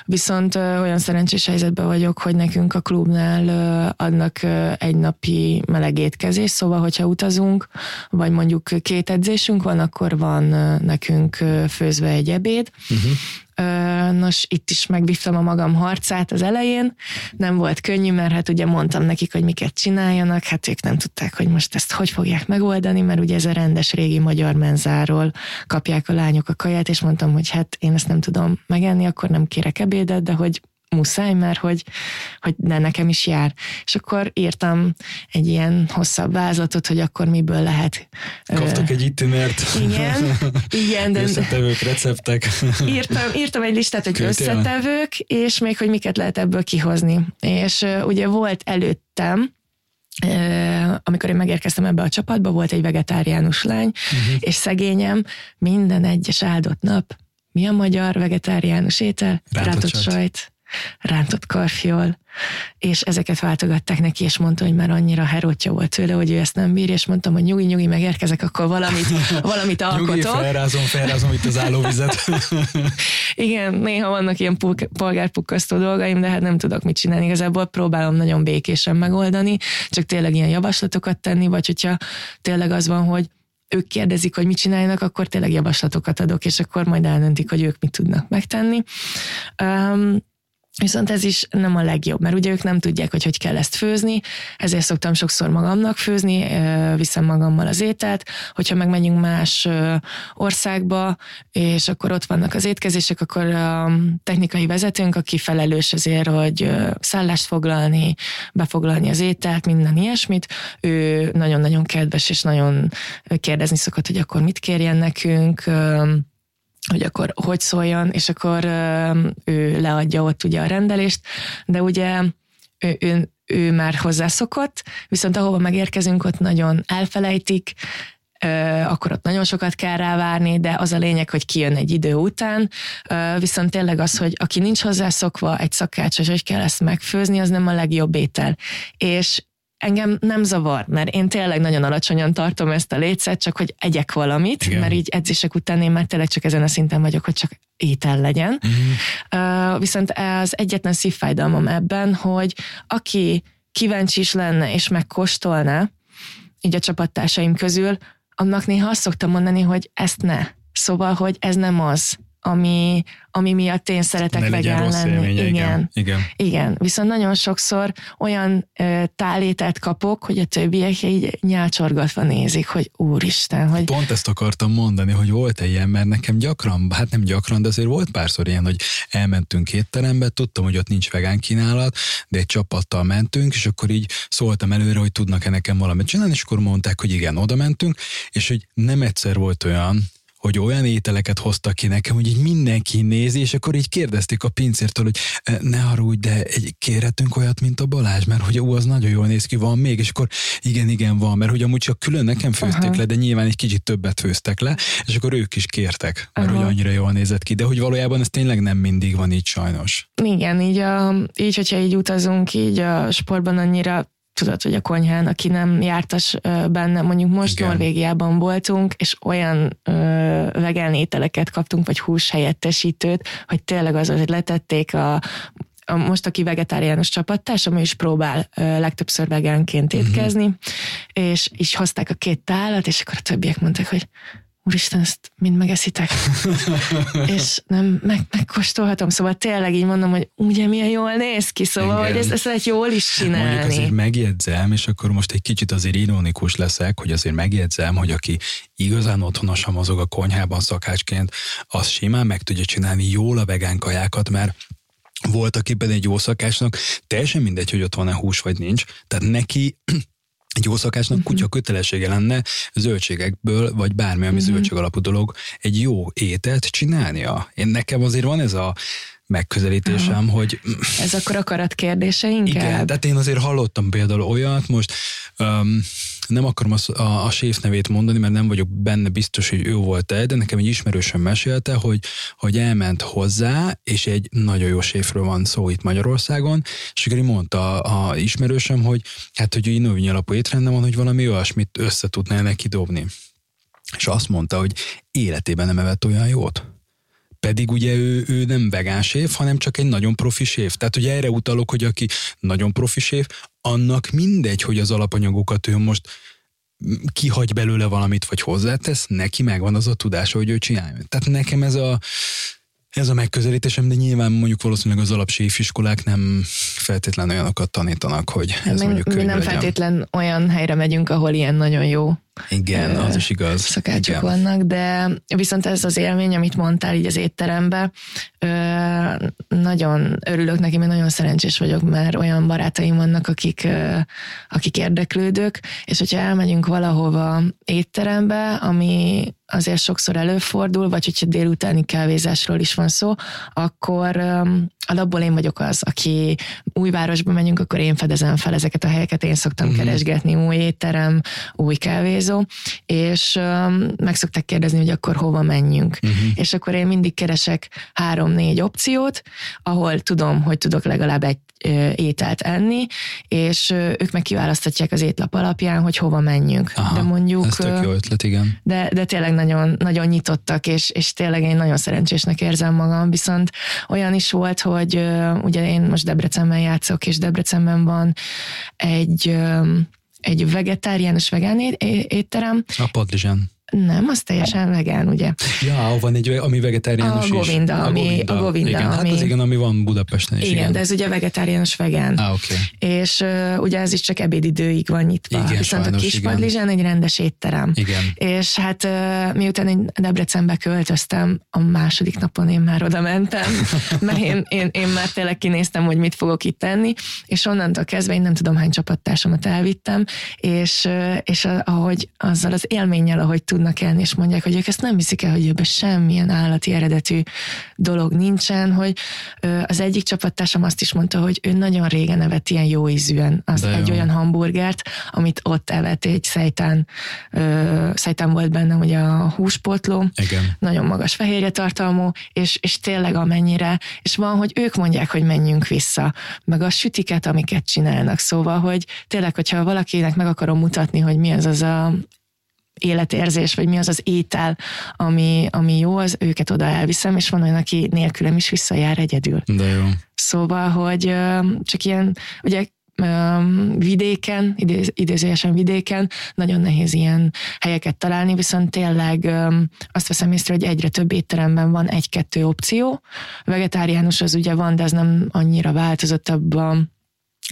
viszont olyan szerencsés helyzetben vagyok, hogy nekünk a klubnál adnak egy napi meleg étkezés, szóval hogyha utazunk, vagy mondjuk két edzésünk van, akkor van nekünk főzve egy ebéd, uh-huh. Nos, itt is megvívtam a magam harcát az elején, nem volt könnyű, mert hát ugye mondtam nekik, hogy miket csináljanak, hát ők nem tudták, hogy most ezt hogy fogják megoldani, mert ugye ez a rendes régi magyar menzáról kapják a lányok a kaját, és mondtam, hogy hát én ezt nem tudom megenni, akkor nem kérek ebédet, de hogy muszáj, mert hogy, hogy de nekem is jár. És akkor írtam egy ilyen hosszabb vázlatot, hogy akkor miből lehet. Kaptak egy itinert. Igen, igen. De összetevők, receptek. Írtam, írtam egy listát, hogy Költél? összetevők, és még, hogy miket lehet ebből kihozni. És ugye volt előttem, amikor én megérkeztem ebbe a csapatba, volt egy vegetáriánus lány, uh-huh. és szegényem minden egyes áldott nap mi a magyar vegetáriánus étel? Rátott sajt rántott karfiol, és ezeket váltogatták neki, és mondta, hogy már annyira herótja volt tőle, hogy ő ezt nem bírja, és mondtam, hogy nyugi, nyugi, megérkezek, akkor valamit, valamit alkotok. nyugi, felrázom, felrázom itt az állóvizet. Igen, néha vannak ilyen polgárpukkasztó dolgaim, de hát nem tudok mit csinálni. Igazából próbálom nagyon békésen megoldani, csak tényleg ilyen javaslatokat tenni, vagy hogyha tényleg az van, hogy ők kérdezik, hogy mit csináljanak, akkor tényleg javaslatokat adok, és akkor majd eldöntik, hogy ők mit tudnak megtenni. Um, Viszont ez is nem a legjobb, mert ugye ők nem tudják, hogy hogy kell ezt főzni, ezért szoktam sokszor magamnak főzni, viszem magammal az ételt, hogyha megmegyünk más országba, és akkor ott vannak az étkezések, akkor a technikai vezetőnk, aki felelős azért, hogy szállást foglalni, befoglalni az ételt, minden ilyesmit, ő nagyon-nagyon kedves, és nagyon kérdezni szokott, hogy akkor mit kérjen nekünk, hogy akkor hogy szóljon, és akkor ő leadja ott ugye a rendelést, de ugye ő, ő, ő már hozzászokott, viszont ahova megérkezünk, ott nagyon elfelejtik, akkor ott nagyon sokat kell rávárni, de az a lényeg, hogy kijön egy idő után, viszont tényleg az, hogy aki nincs hozzászokva egy szakács, hogy kell ezt megfőzni, az nem a legjobb étel. És engem nem zavar, mert én tényleg nagyon alacsonyan tartom ezt a létszet, csak hogy egyek valamit, Igen. mert így edzések után én már tényleg csak ezen a szinten vagyok, hogy csak étel legyen. Uh-huh. Uh, viszont az egyetlen szívfájdalmam ebben, hogy aki kíváncsi is lenne és megkóstolná, így a csapattársaim közül, annak néha azt szoktam mondani, hogy ezt ne. Szóval, hogy ez nem az, ami, ami miatt én szeretek ne vegán lenni. Élménye, igen. igen. Igen. Igen. Viszont nagyon sokszor olyan ö, tálétet kapok, hogy a többiek így nyálcsorgatva nézik, hogy úristen, hogy... Pont ezt akartam mondani, hogy volt egy ilyen, mert nekem gyakran, hát nem gyakran, de azért volt párszor ilyen, hogy elmentünk étterembe, tudtam, hogy ott nincs vegán kínálat, de egy csapattal mentünk, és akkor így szóltam előre, hogy tudnak-e nekem valamit csinálni, és akkor mondták, hogy igen, oda mentünk, és hogy nem egyszer volt olyan, hogy olyan ételeket hoztak ki nekem, hogy így mindenki nézi, és akkor így kérdezték a pincértől, hogy e, ne harudj, de egy, kérhetünk olyat, mint a Balázs, mert hogy ú, az nagyon jól néz ki, van még, és akkor igen, igen, van, mert hogy amúgy csak külön nekem főzték Aha. le, de nyilván egy kicsit többet főztek le, és akkor ők is kértek, mert Aha. hogy annyira jól nézett ki, de hogy valójában ez tényleg nem mindig van így sajnos. Igen, így, a, így hogyha így utazunk, így a sportban annyira tudod, hogy a konyhán, aki nem jártas benne, mondjuk most Igen. Norvégiában voltunk, és olyan ö, vegán ételeket kaptunk, vagy hús helyettesítőt, hogy tényleg az, hogy letették a a, most, aki vegetáriánus csapattársam, ő is próbál ö, legtöbbször vegánként mhm. étkezni, uh-huh. és így hozták a két tálat, és akkor a többiek mondták, hogy úristen, ezt mind megeszitek. és nem, meg, megkóstolhatom, szóval tényleg így mondom, hogy ugye milyen jól néz ki, szóval, Igen. hogy ezt, ezt lehet jól is csinálni. Mondjuk azért megjegyzem, és akkor most egy kicsit azért ironikus leszek, hogy azért megjegyzem, hogy aki igazán otthonosan mozog a konyhában szakácsként, az simán meg tudja csinálni jól a vegán kajákat, mert voltak éppen egy jó szakásnak, teljesen mindegy, hogy ott van-e hús vagy nincs, tehát neki egy jó szakácsnak uh-huh. kutya kötelessége lenne zöldségekből, vagy bármi, ami uh-huh. zöldség alapú dolog, egy jó ételt csinálnia. Én nekem azért van ez a megközelítésem, uh-huh. hogy... Ez akkor akarat kérdése inkább? Igen, tehát én azért hallottam például olyat, most um, nem akarom a, a, a séf nevét mondani, mert nem vagyok benne biztos, hogy ő volt-e, de nekem egy ismerősöm mesélte, hogy, hogy elment hozzá, és egy nagyon jó séfről van szó itt Magyarországon, és akkor mondta a, a ismerősöm, hogy hát, hogy növény alapú étrendben van, hogy valami olyasmit össze tudná neki dobni. És azt mondta, hogy életében nem evett olyan jót pedig ugye ő, ő nem vegán séf, hanem csak egy nagyon profi séf. Tehát ugye erre utalok, hogy aki nagyon profi séf, annak mindegy, hogy az alapanyagokat ő most kihagy belőle valamit, vagy hozzátesz, neki megvan az a tudása, hogy ő csinálja. Tehát nekem ez a ez a megközelítésem, de nyilván mondjuk valószínűleg az alapséfiskolák nem feltétlenül olyanokat tanítanak, hogy hát ez mi, mondjuk Mi nem legyen. feltétlen olyan helyre megyünk, ahol ilyen nagyon jó igen, az is igaz. Szakácsok Igen. vannak, de viszont ez az élmény, amit mondtál így az étterembe, nagyon örülök neki, mert nagyon szerencsés vagyok, mert olyan barátaim vannak, akik, akik érdeklődők, és hogyha elmegyünk valahova étterembe, ami azért sokszor előfordul, vagy hogyha délutáni kávézásról is van szó, akkor alapból én vagyok az, aki új városba megyünk, akkor én fedezem fel ezeket a helyeket, én szoktam mm. keresgetni új étterem, új kávézó, és um, meg szokták kérdezni, hogy akkor hova menjünk. Mm-hmm. És akkor én mindig keresek három-négy opciót, ahol tudom, hogy tudok legalább egy ételt enni, és ők meg kiválasztatják az étlap alapján, hogy hova menjünk. Aha, de mondjuk... Ez tök jó ötlet, igen. De, de tényleg nagyon, nagyon nyitottak, és, és tényleg én nagyon szerencsésnek érzem magam, viszont olyan is volt, hogy ugye én most Debrecenben játszok, és Debrecenben van egy egy vegetáriánus vegán étterem. A Padlizsán. Nem, az teljesen vegán, ugye? Ja, van egy, ami vegetáriánus a Govinda, is. Ami, a Govinda, a Govinda. Igen, hát ami, hát az igen, ami van Budapesten is. Igen, igen. de ez ugye vegetáriánus vegán. Ah, okay. És uh, ugye ez is csak ebédidőig van nyitva. Igen, Viszont sajnos, a Kispadlizsán egy rendes étterem. Igen. És hát uh, miután én Debrecenbe költöztem, a második napon én már oda mentem, mert én, én, én már tényleg kinéztem, hogy mit fogok itt tenni, és onnantól kezdve én nem tudom hány csapattársamat elvittem, és, és ahogy azzal az élménnyel, ahogy tudnak tudnak enni, és mondják, hogy ők ezt nem viszik el, hogy ebben semmilyen állati eredetű dolog nincsen, hogy az egyik csapattársam azt is mondta, hogy ő nagyon régen evett ilyen jó ízűen az egy olyan hamburgert, amit ott evett, egy szejtán, szejtán volt benne, ugye a húspotló, Igen. nagyon magas fehérje tartalmú, és, és tényleg amennyire, és van, hogy ők mondják, hogy menjünk vissza, meg a sütiket, amiket csinálnak, szóval, hogy tényleg, hogyha valakinek meg akarom mutatni, hogy mi az az a életérzés, vagy mi az az étel, ami, ami jó, az őket oda elviszem, és van olyan, aki nélkülem is visszajár egyedül. De jó. Szóval, hogy csak ilyen, ugye vidéken, idéz, idézőjesen vidéken, nagyon nehéz ilyen helyeket találni, viszont tényleg azt veszem észre, hogy egyre több étteremben van egy-kettő opció. Vegetáriánus az ugye van, de ez nem annyira változott abban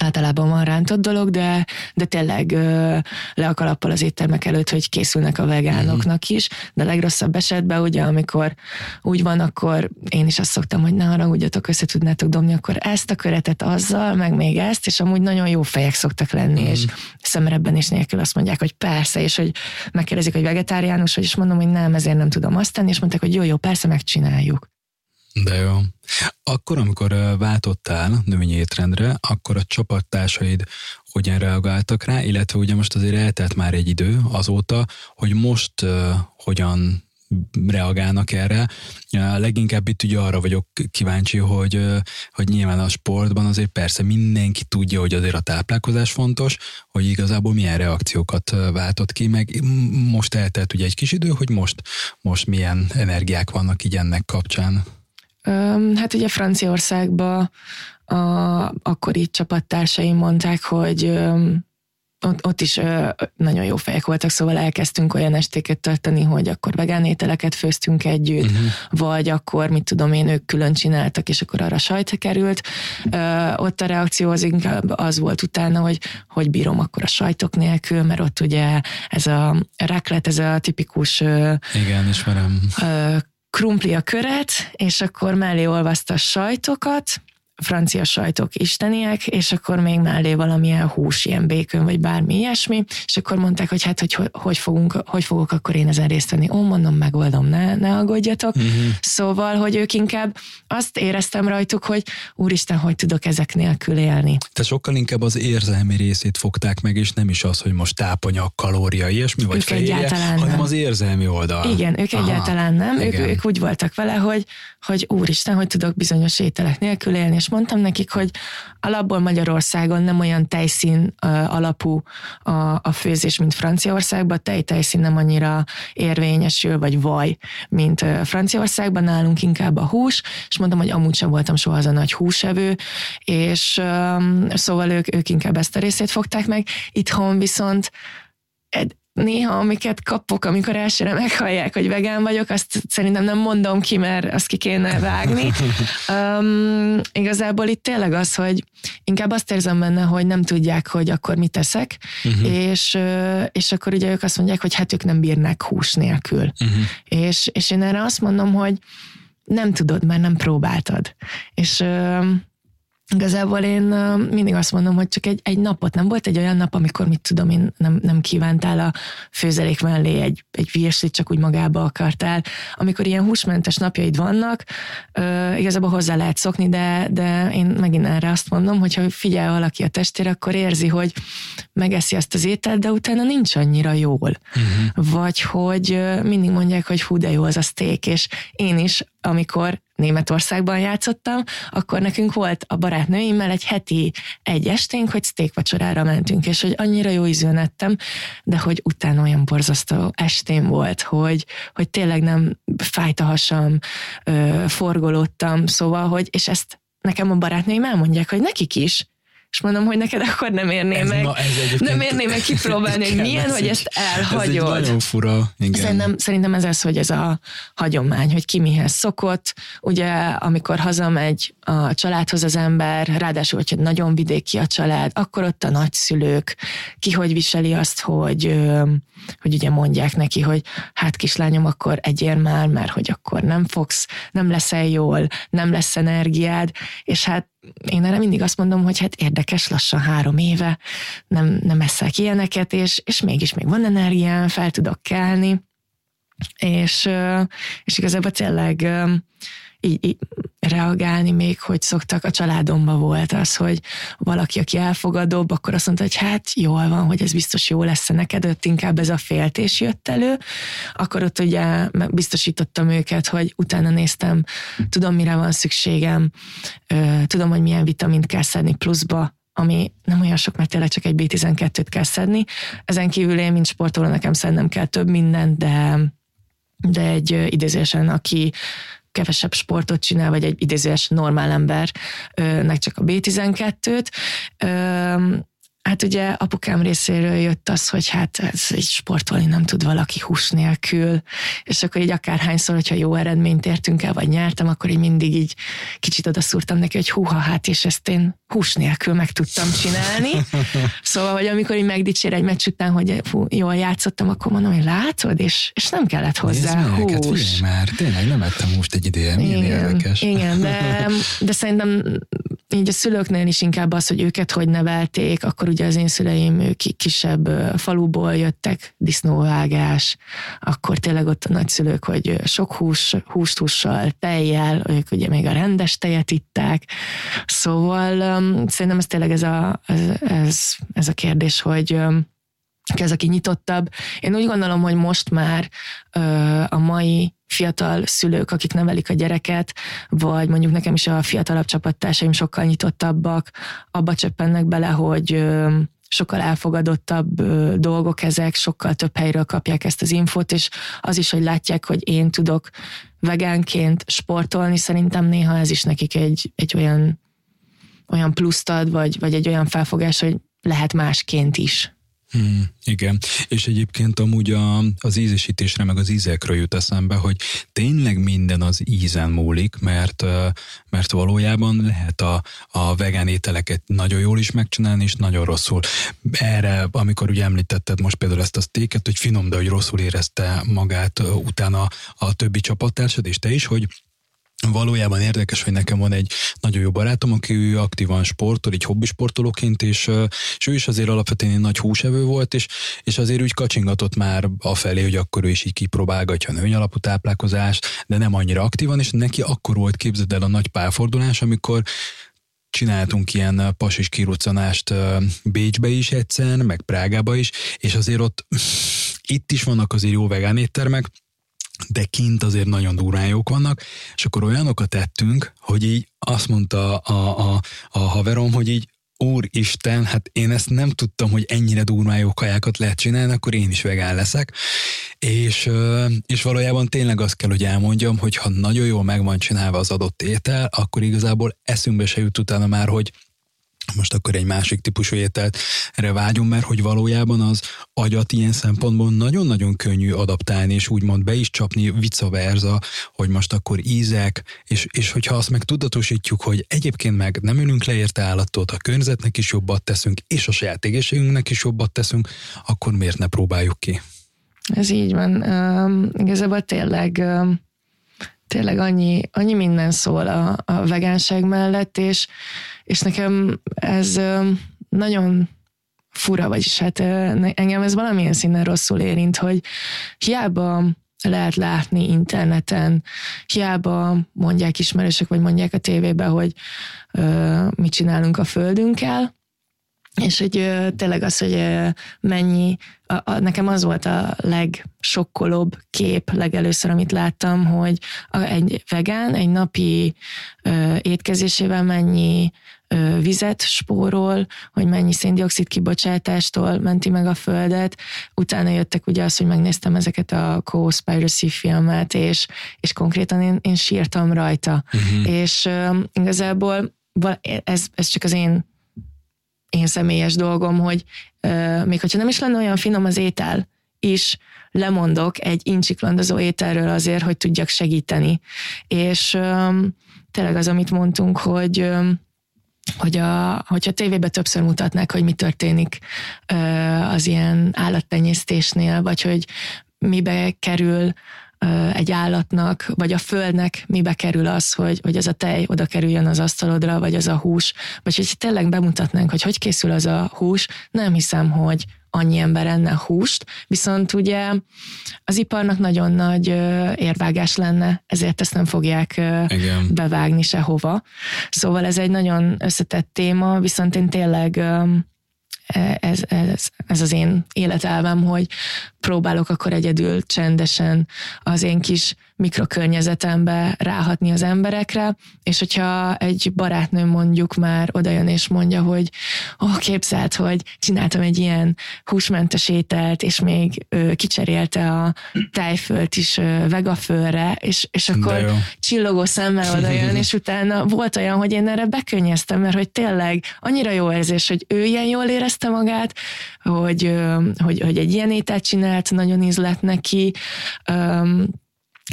általában van rántott dolog, de, de tényleg ö, le a kalappal az éttermek előtt, hogy készülnek a vegánoknak is, de legrosszabb esetben ugye, amikor úgy van, akkor én is azt szoktam, hogy ne haragudjatok, össze tudnátok dobni, akkor ezt a köretet azzal, meg még ezt, és amúgy nagyon jó fejek szoktak lenni, mm. és szemrebben is nélkül azt mondják, hogy persze, és hogy megkérdezik, hogy vegetáriánus, vagy is mondom, hogy nem, ezért nem tudom azt tenni, és mondták, hogy jó, jó, persze megcsináljuk. De jó. Akkor, amikor váltottál növényi étrendre, akkor a csapattársaid hogyan reagáltak rá, illetve ugye most azért eltelt már egy idő azóta, hogy most uh, hogyan reagálnak erre. Leginkább itt ugye arra vagyok kíváncsi, hogy, hogy nyilván a sportban azért persze mindenki tudja, hogy azért a táplálkozás fontos, hogy igazából milyen reakciókat váltott ki, meg most eltelt ugye egy kis idő, hogy most, most milyen energiák vannak így ennek kapcsán. Hát ugye Franciaországban a akkori csapattársaim mondták, hogy ott, ott is nagyon jó fejek voltak, szóval elkezdtünk olyan estéket tartani, hogy akkor vegán ételeket főztünk együtt, uh-huh. vagy akkor, mit tudom én, ők külön csináltak, és akkor arra sajt került. Ott a reakció az inkább az volt utána, hogy hogy bírom akkor a sajtok nélkül, mert ott ugye ez a raklet, ez a tipikus Igen, ismerem krumpli a köret, és akkor mellé olvaszta a sajtokat, francia sajtok isteniek, és akkor még mellé valamilyen hús, ilyen békön, vagy bármi ilyesmi, és akkor mondták, hogy hát, hogy hogy, fogunk, hogy fogok akkor én ezen részt venni. Ó, mondom, megoldom, ne, ne aggódjatok. Uh-huh. Szóval, hogy ők inkább azt éreztem rajtuk, hogy úristen, hogy tudok ezek nélkül élni. Tehát sokkal inkább az érzelmi részét fogták meg, és nem is az, hogy most tápanyag, kalória, ilyesmi, vagy ők fehérje, egyáltalán hanem nem. az érzelmi oldal. Igen, ők Aha, egyáltalán nem. Ők, ők úgy voltak vele, hogy, hogy úristen, hogy tudok bizonyos ételek nélkül élni, és mondtam nekik, hogy alapból Magyarországon nem olyan tejszín alapú a, a főzés, mint Franciaországban, tej-tejszín nem annyira érvényesül, vagy vaj, mint Franciaországban, nálunk inkább a hús, és mondtam, hogy amúgy sem voltam soha az a nagy húsevő, és um, szóval ők, ők inkább ezt a részét fogták meg. Itthon viszont néha, amiket kapok, amikor elsőre meghallják, hogy vegán vagyok, azt szerintem nem mondom ki, mert azt ki kéne vágni. Um, igazából itt tényleg az, hogy inkább azt érzem benne, hogy nem tudják, hogy akkor mit teszek, uh-huh. és, és akkor ugye ők azt mondják, hogy hát ők nem bírnak hús nélkül. Uh-huh. És, és én erre azt mondom, hogy nem tudod, mert nem próbáltad. És Igazából én mindig azt mondom, hogy csak egy, egy napot nem volt egy olyan nap, amikor mit tudom én nem, nem kívántál a főzelék mellé egy, egy virslit, csak úgy magába akartál. Amikor ilyen húsmentes napjaid vannak, uh, igazából hozzá lehet szokni, de, de én megint erre azt mondom, hogy ha figyel valaki a testére, akkor érzi, hogy megeszi azt az ételt, de utána nincs annyira jól. Uh-huh. Vagy hogy mindig mondják, hogy hú, de jó az a steak, és én is, amikor Németországban játszottam, akkor nekünk volt a barátnőimmel egy heti egy esténk, hogy steak vacsorára mentünk, és hogy annyira jó ízűen ettem, de hogy utána olyan borzasztó estém volt, hogy, hogy tényleg nem fájt a hasam, forgolódtam, szóval, hogy, és ezt nekem a barátnőim elmondják, hogy nekik is, és mondom, hogy neked akkor nem érném ez meg, ma, ez nem érném meg kipróbálni, hogy milyen, hogy ezt elhagyod. Ez egy nagyon fura. Igen. Szerintem, szerintem ez az, hogy ez a hagyomány, hogy ki mihez szokott. Ugye, amikor hazamegy a családhoz az ember, ráadásul, hogyha nagyon vidéki a család, akkor ott a nagyszülők, ki hogy viseli azt, hogy, hogy ugye mondják neki, hogy hát kislányom, akkor egyér már, mert hogy akkor nem fogsz, nem leszel jól, nem lesz energiád, és hát én erre mindig azt mondom, hogy hát érdekes, lassan három éve, nem, nem eszek ilyeneket, és, és mégis még van energiám, fel tudok kelni, és, és igazából tényleg így, így reagálni még, hogy szoktak, a családomba volt az, hogy valaki, aki elfogadóbb, akkor azt mondta, hogy hát jól van, hogy ez biztos jó lesz neked, ott inkább ez a féltés jött elő, akkor ott ugye biztosítottam őket, hogy utána néztem, tudom, mire van szükségem, tudom, hogy milyen vitamint kell szedni pluszba, ami nem olyan sok, mert tényleg csak egy B12-t kell szedni. Ezen kívül én, mint sportoló, nekem szednem kell több mindent, de de egy idézésen, aki kevesebb sportot csinál, vagy egy idézőes normál embernek csak a B12-t. Hát ugye apukám részéről jött az, hogy hát ez egy sportolni nem tud valaki hús nélkül, és akkor így akárhányszor, hogyha jó eredményt értünk el, vagy nyertem, akkor így mindig így kicsit odaszúrtam neki, hogy húha, hát és ezt én hús nélkül meg tudtam csinálni. Szóval, hogy amikor így megdicsér egy meccs után, hogy fú, jól játszottam, akkor mondom, hogy látod, és, és nem kellett hozzá Nézd hús. Figyelj már, tényleg nem ettem húst egy ideje, milyen igen, érdekes. Igen, de, de szerintem így a szülőknél is inkább az, hogy őket hogy nevelték, akkor ugye az én szüleim ők kisebb faluból jöttek, disznóvágás, akkor tényleg ott a nagyszülők, hogy sok hús, húst hússal, tejjel, ők ugye még a rendes tejet itták, szóval um, szerintem ez tényleg ez a, ez, ez, ez a kérdés, hogy um, ki az, aki nyitottabb. Én úgy gondolom, hogy most már uh, a mai fiatal szülők, akik nevelik a gyereket, vagy mondjuk nekem is a fiatalabb csapattársaim sokkal nyitottabbak, abba csöppennek bele, hogy sokkal elfogadottabb dolgok ezek, sokkal több helyről kapják ezt az infót, és az is, hogy látják, hogy én tudok vegánként sportolni, szerintem néha ez is nekik egy, egy olyan, olyan pluszt ad, vagy, vagy egy olyan felfogás, hogy lehet másként is. Hmm, igen, és egyébként amúgy a, az ízesítésre, meg az ízekről jut eszembe, hogy tényleg minden az ízen múlik, mert, mert valójában lehet a, a vegán ételeket nagyon jól is megcsinálni, és nagyon rosszul. Erre, amikor ugye említetted most például ezt a sztéket, hogy finom, de hogy rosszul érezte magát utána a többi csapattársad, és te is, hogy Valójában érdekes, hogy nekem van egy nagyon jó barátom, aki ő aktívan sportol, így hobbisportolóként, és, és ő is azért alapvetően egy nagy húsevő volt, és, és azért úgy kacsingatott már afelé, hogy akkor ő is így kipróbálgatja a nőnyalapú táplálkozást, de nem annyira aktívan, és neki akkor volt, képzeld el a nagy pálfordulás, amikor csináltunk ilyen pasis kiruccanást Bécsbe is egyszer, meg Prágába is, és azért ott itt is vannak azért jó vegán éttermek, de kint azért nagyon durván jók vannak, és akkor olyanokat tettünk, hogy így azt mondta a, a, a haverom, hogy így Úristen, hát én ezt nem tudtam, hogy ennyire durván jó kajákat lehet csinálni, akkor én is vegán leszek. És, és valójában tényleg azt kell, hogy elmondjam, hogy ha nagyon jól meg van csinálva az adott étel, akkor igazából eszünkbe se jut utána már, hogy most akkor egy másik típusú ételt erre vágyunk, mert hogy valójában az agyat ilyen szempontból nagyon-nagyon könnyű adaptálni, és úgymond be is csapni vice versa, hogy most akkor ízek, és, és hogyha azt meg tudatosítjuk, hogy egyébként meg nem ülünk le állatot, a környezetnek is jobbat teszünk, és a saját égészségünknek is jobbat teszünk, akkor miért ne próbáljuk ki? Ez így van. Um, igazából tényleg um, tényleg annyi, annyi minden szól a, a vegánság mellett, és, és nekem ez nagyon fura, vagyis hát engem ez valamilyen szinten rosszul érint, hogy hiába lehet látni interneten, hiába mondják ismerősök, vagy mondják a tévében, hogy mit csinálunk a földünkkel, és hogy tényleg az, hogy mennyi, a, a, nekem az volt a legsokkolóbb kép legelőször, amit láttam, hogy a, egy vegán egy napi ö, étkezésével mennyi ö, vizet spórol, hogy mennyi széndiokszid kibocsátástól menti meg a földet. Utána jöttek ugye az, hogy megnéztem ezeket a Co-Spiracy filmet, és, és konkrétan én, én sírtam rajta. Uh-huh. És ö, igazából ez, ez csak az én én személyes dolgom, hogy euh, még hogyha nem is lenne olyan finom az étel, is lemondok egy incsiklandozó ételről azért, hogy tudjak segíteni. És tényleg az, amit mondtunk, hogy hogy a, hogyha tévében többször mutatnák, hogy mi történik az ilyen állattenyésztésnél, vagy hogy mibe kerül egy állatnak, vagy a földnek mibe kerül az, hogy, hogy az a tej oda kerüljön az asztalodra, vagy az a hús, vagy hogy tényleg bemutatnánk, hogy hogy készül az a hús, nem hiszem, hogy annyi ember enne húst, viszont ugye az iparnak nagyon nagy érvágás lenne, ezért ezt nem fogják Igen. bevágni sehova. Szóval ez egy nagyon összetett téma, viszont én tényleg ez, ez, ez az én életelvem, hogy próbálok akkor egyedül csendesen az én kis mikrokörnyezetembe ráhatni az emberekre, és hogyha egy barátnőm mondjuk már odajön és mondja, hogy ó, oh, képzelt, hogy csináltam egy ilyen húsmentes ételt, és még ö, kicserélte a tejfölt is ö, vegafölre, és, és akkor csillogó szemmel odajön, és utána volt olyan, hogy én erre bekönnyeztem, mert hogy tényleg annyira jó érzés, hogy ő ilyen jól érezte magát, hogy, ö, hogy, hogy egy ilyen ételt csinált, nagyon ízlett neki, ö,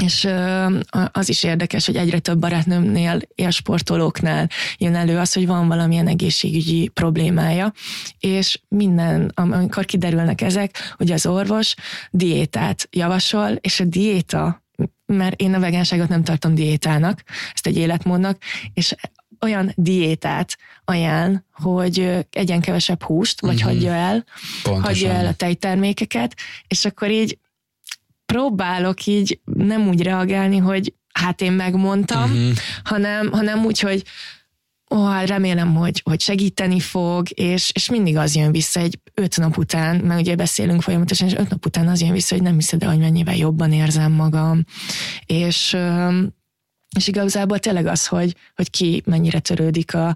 és az is érdekes, hogy egyre több barátnőmnél, sportolóknál jön elő az, hogy van valamilyen egészségügyi problémája, és minden, amikor kiderülnek ezek, hogy az orvos diétát javasol, és a diéta, mert én a vegánságot nem tartom diétának, ezt egy életmódnak, és olyan diétát ajánl, hogy egyen kevesebb húst, vagy uh-huh. hagyja el, Pontosan. hagyja el a tejtermékeket, és akkor így próbálok így nem úgy reagálni, hogy hát én megmondtam, uh-huh. hanem, hanem úgy, hogy ó, oh, hát remélem, hogy, hogy segíteni fog, és, és mindig az jön vissza egy öt nap után, mert ugye beszélünk folyamatosan, és öt nap után az jön vissza, hogy nem hiszed el, hogy mennyivel jobban érzem magam, és és igazából tényleg az, hogy, hogy ki mennyire törődik a,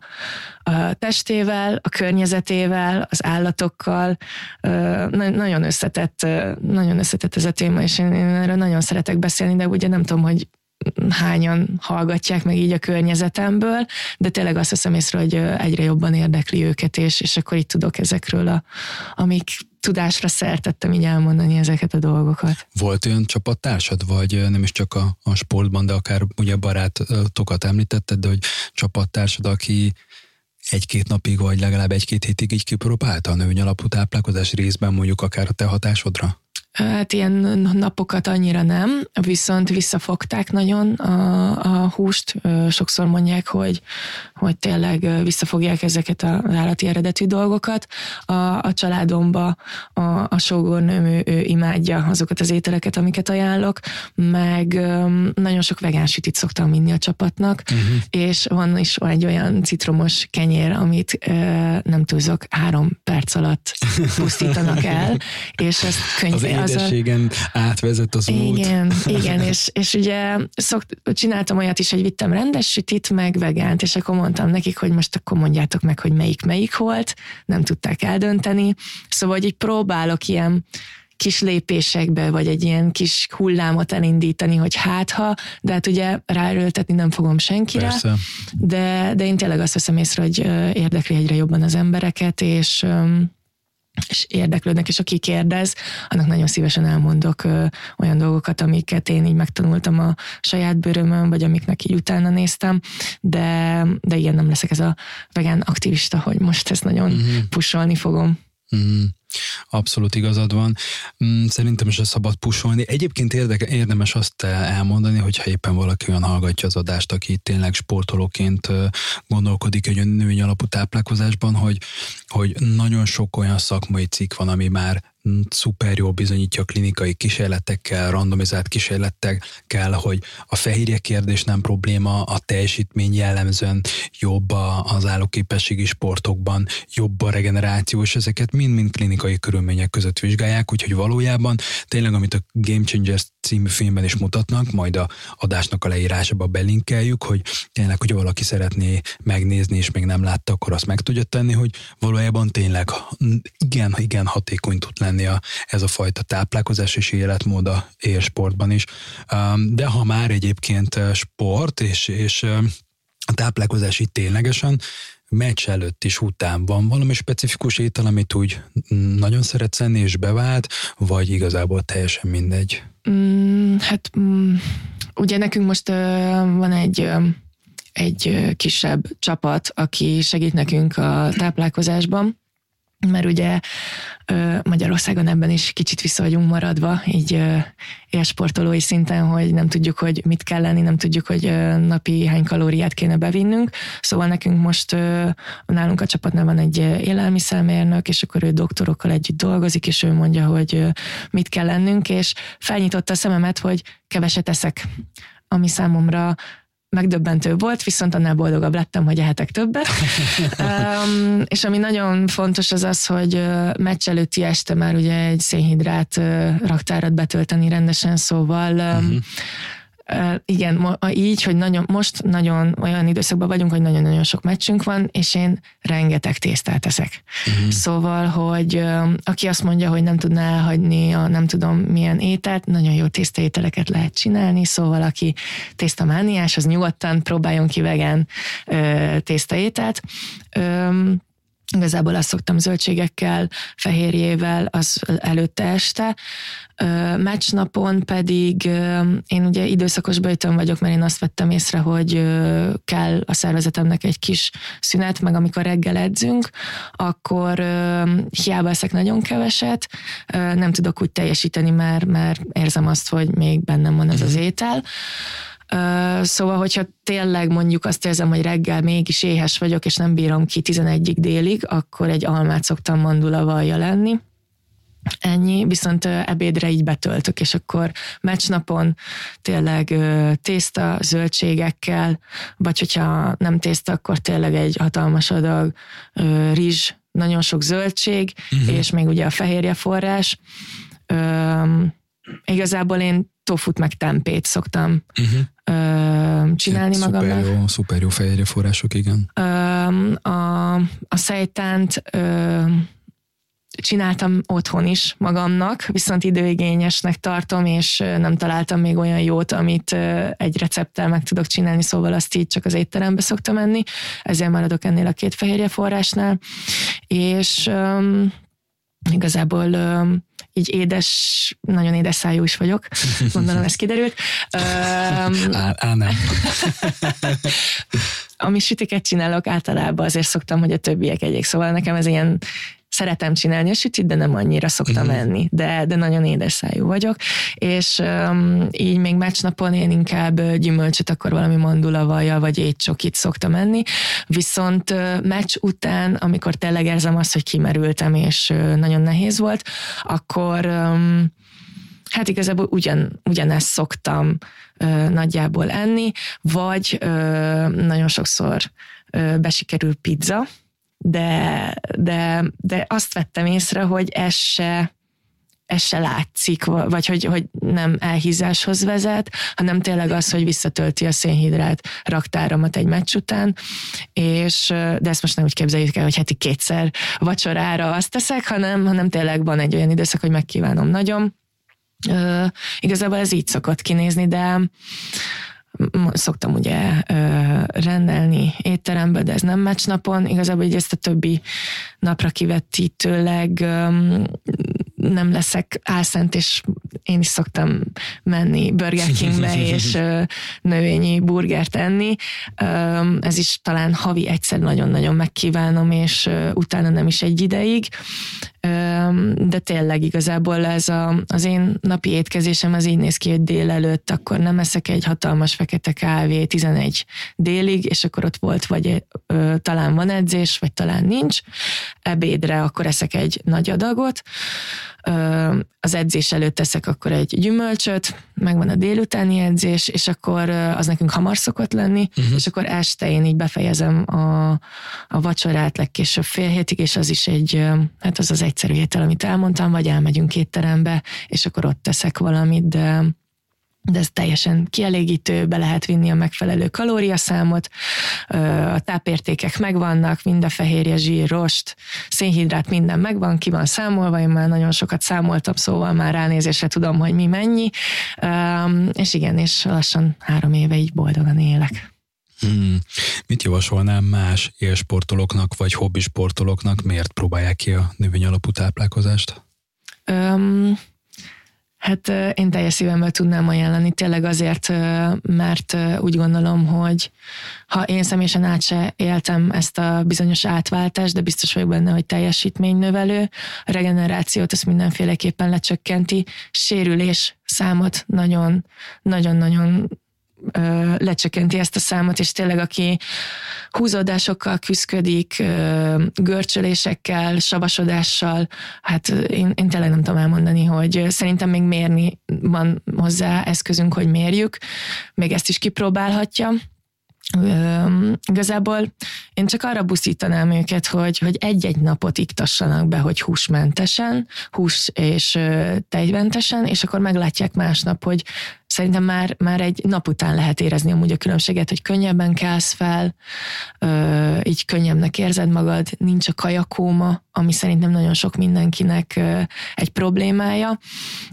a testével, a környezetével, az állatokkal. Na, nagyon összetett, nagyon összetett ez a téma, és én, én erről nagyon szeretek beszélni, de ugye nem tudom, hogy hányan hallgatják meg így a környezetemből, de tényleg azt hiszem észre, hogy egyre jobban érdekli őket, és, és akkor itt tudok ezekről, a, amik tudásra szertettem így elmondani ezeket a dolgokat. Volt olyan csapattársad, vagy nem is csak a, a sportban, de akár ugye barátokat említetted, de hogy csapattársad, aki egy-két napig, vagy legalább egy-két hétig így kipróbálta a nőny alapú táplálkozás részben mondjuk akár a te hatásodra? Hát ilyen napokat annyira nem, viszont visszafogták nagyon a, a húst. Sokszor mondják, hogy, hogy tényleg visszafogják ezeket az állati eredetű dolgokat. A, a családomba a, a sógornőm ő, ő imádja azokat az ételeket, amiket ajánlok, meg nagyon sok vegán sütit szoktam minni a csapatnak, uh-huh. és van is egy olyan citromos kenyér, amit nem túlzok, három perc alatt pusztítanak el, és ezt könyv, édességen a... átvezet az út. Igen, igen, és, és ugye szokt, csináltam olyat is, hogy vittem rendes sütit, meg vegánt, és akkor mondtam nekik, hogy most akkor mondjátok meg, hogy melyik melyik volt, nem tudták eldönteni, szóval hogy így próbálok ilyen kis lépésekbe, vagy egy ilyen kis hullámot elindítani, hogy hát ha, de hát ugye ráerőltetni nem fogom senkire, Persze. de, de én tényleg azt veszem észre, hogy érdekli egyre jobban az embereket, és és érdeklődnek, és aki kérdez, annak nagyon szívesen elmondok ö, olyan dolgokat, amiket én így megtanultam a saját bőrömön, vagy amiknek így utána néztem, de, de ilyen nem leszek ez a vegán aktivista, hogy most ezt nagyon mm-hmm. pusolni fogom. Mm. Abszolút igazad van. Mm, szerintem is szabad pusolni. Egyébként érdeke, érdemes azt elmondani, hogyha éppen valaki olyan hallgatja az adást, aki tényleg sportolóként gondolkodik egy nőny alapú táplálkozásban, hogy, hogy nagyon sok olyan szakmai cikk van, ami már szuper jól bizonyítja a klinikai kísérletekkel, randomizált kísérletekkel, hogy a fehérje kérdés nem probléma, a teljesítmény jellemzően jobb az állóképességi sportokban, jobb a regeneráció, és ezeket mind-mind klinikai körülmények között vizsgálják, úgyhogy valójában tényleg, amit a Game Changers című filmben is mutatnak, majd a adásnak a leírásába belinkeljük, hogy tényleg, hogy valaki szeretné megnézni, és még nem látta, akkor azt meg tudja tenni, hogy valójában tényleg igen, igen hatékony tud lenni lenni a, ez a fajta táplálkozás és életmód a élsportban is. De ha már egyébként sport és, és a táplálkozás itt ténylegesen meccs előtt is után van valami specifikus étel, amit úgy nagyon szeretsz enni és bevált, vagy igazából teljesen mindegy? Mm, hát mm, ugye nekünk most uh, van egy uh, egy kisebb csapat, aki segít nekünk a táplálkozásban, mert ugye Magyarországon ebben is kicsit vissza vagyunk maradva, így élsportolói szinten, hogy nem tudjuk, hogy mit kell lenni, nem tudjuk, hogy napi hány kalóriát kéne bevinnünk. Szóval nekünk most nálunk a csapatnál van egy élelmiszermérnök, és akkor ő doktorokkal együtt dolgozik, és ő mondja, hogy mit kell lennünk, és felnyitotta a szememet, hogy keveset eszek ami számomra megdöbbentő volt, viszont annál boldogabb lettem, hogy ehetek többet. um, és ami nagyon fontos az az, hogy meccs előtti este már ugye egy szénhidrát raktárat betölteni rendesen, szóval um, uh-huh igen, így, hogy nagyon, most nagyon olyan időszakban vagyunk, hogy nagyon-nagyon sok meccsünk van, és én rengeteg tésztát eszek. Uh-huh. Szóval, hogy aki azt mondja, hogy nem tudná elhagyni a nem tudom milyen ételt, nagyon jó tésztaételeket lehet csinálni, szóval aki tésztamániás, az nyugodtan próbáljon ki vegán tésztaételt. Igazából azt szoktam zöldségekkel, fehérjével az előtte este. Meccsnapon pedig én ugye időszakos bejtőn vagyok, mert én azt vettem észre, hogy kell a szervezetemnek egy kis szünet, meg amikor reggel edzünk, akkor hiába eszek nagyon keveset, nem tudok úgy teljesíteni, mert, mert érzem azt, hogy még bennem van ez az mhm. étel. Szóval, hogyha tényleg mondjuk azt érzem, hogy reggel mégis éhes vagyok, és nem bírom ki 11-ig délig, akkor egy almát szoktam mandulavalja lenni. Ennyi, viszont ebédre így betöltök, és akkor meccsnapon tényleg tészta, zöldségekkel, vagy hogyha nem tészta, akkor tényleg egy hatalmas adag rizs, nagyon sok zöldség, uh-huh. és még ugye a fehérje forrás. igazából én tofut meg tempét szoktam uh-huh. ö, csinálni hát, magamnak. Szuper jó, szuper jó fehérje források, igen. Ö, a, a szejtánt ö, csináltam otthon is magamnak, viszont időigényesnek tartom, és nem találtam még olyan jót, amit egy recepttel meg tudok csinálni, szóval azt így csak az étterembe szoktam enni, ezért maradok ennél a két fehérje forrásnál, és um, igazából um, így édes, nagyon édes szájú is vagyok, gondolom ez kiderült. Um, á, á, nem. ami sütiket csinálok, általában azért szoktam, hogy a többiek egyik, szóval nekem ez ilyen szeretem csinálni a sütit, de nem annyira szoktam uh-huh. enni, de, de nagyon édes szájú vagyok, és um, így még meccsnapon én inkább gyümölcsöt, akkor valami mandulavaja vagy étcsokit szoktam enni, viszont uh, meccs után, amikor tényleg érzem azt, hogy kimerültem, és uh, nagyon nehéz volt, akkor um, hát igazából ugyan, ugyanezt szoktam ö, nagyjából enni, vagy ö, nagyon sokszor ö, besikerül pizza, de, de, de azt vettem észre, hogy ez se, ez se látszik, vagy hogy, hogy nem elhízáshoz vezet, hanem tényleg az, hogy visszatölti a szénhidrát raktáramat egy meccs után, és de ezt most nem úgy képzeljük el, hogy heti kétszer vacsorára azt teszek, hanem, hanem tényleg van egy olyan időszak, hogy megkívánom nagyon. Uh, igazából ez így szokott kinézni, de szoktam ugye rendelni étterembe, de ez nem meccsnapon. Igazából így ezt a többi napra kivetítőleg nem leszek álszent, és én is szoktam menni Burger Kingbe, és növényi burgert enni. Ez is talán havi egyszer nagyon-nagyon megkívánom, és utána nem is egy ideig. De tényleg igazából ez a, az én napi étkezésem az így néz ki, hogy délelőtt akkor nem eszek egy hatalmas fekete kávé 11 délig, és akkor ott volt, vagy ö, talán van edzés, vagy talán nincs. Ebédre akkor eszek egy nagy adagot, az edzés előtt teszek akkor egy gyümölcsöt, megvan a délutáni edzés, és akkor az nekünk hamar szokott lenni, uh-huh. és akkor este én így befejezem a, a vacsorát legkésőbb fél hétig, és az is egy, hát az az egyszerű étel, amit elmondtam, vagy elmegyünk étterembe, és akkor ott teszek valamit, de de ez teljesen kielégítő, be lehet vinni a megfelelő kalóriaszámot, a tápértékek megvannak, mind a fehérje, zsír, rost, szénhidrát, minden megvan, ki van számolva, én már nagyon sokat számoltam, szóval már ránézésre tudom, hogy mi mennyi, és igen, és lassan három éve így boldogan élek. Hmm. Mit javasolnám más élsportolóknak vagy hobbisportolóknak, miért próbálják ki a növényalapú táplálkozást? Um, Hát én teljes szívemmel tudnám ajánlani, tényleg azért, mert úgy gondolom, hogy ha én személyesen át se éltem ezt a bizonyos átváltást, de biztos vagyok benne, hogy teljesítménynövelő, a regenerációt ezt mindenféleképpen lecsökkenti, sérülés számot nagyon, lecsökkenti ezt a számot, és tényleg aki húzódásokkal küzdik, görcsölésekkel, savasodással, hát én, én tényleg nem tudom elmondani, hogy szerintem még mérni van hozzá eszközünk, hogy mérjük, még ezt is kipróbálhatja, igazából én csak arra buszítanám őket, hogy, hogy egy-egy napot iktassanak be, hogy húsmentesen, hús és tejmentesen, és akkor meglátják másnap, hogy szerintem már, már egy nap után lehet érezni amúgy a különbséget, hogy könnyebben kelsz fel, ö, így könnyebbnek érzed magad, nincs a kajakóma, ami szerintem nagyon sok mindenkinek egy problémája,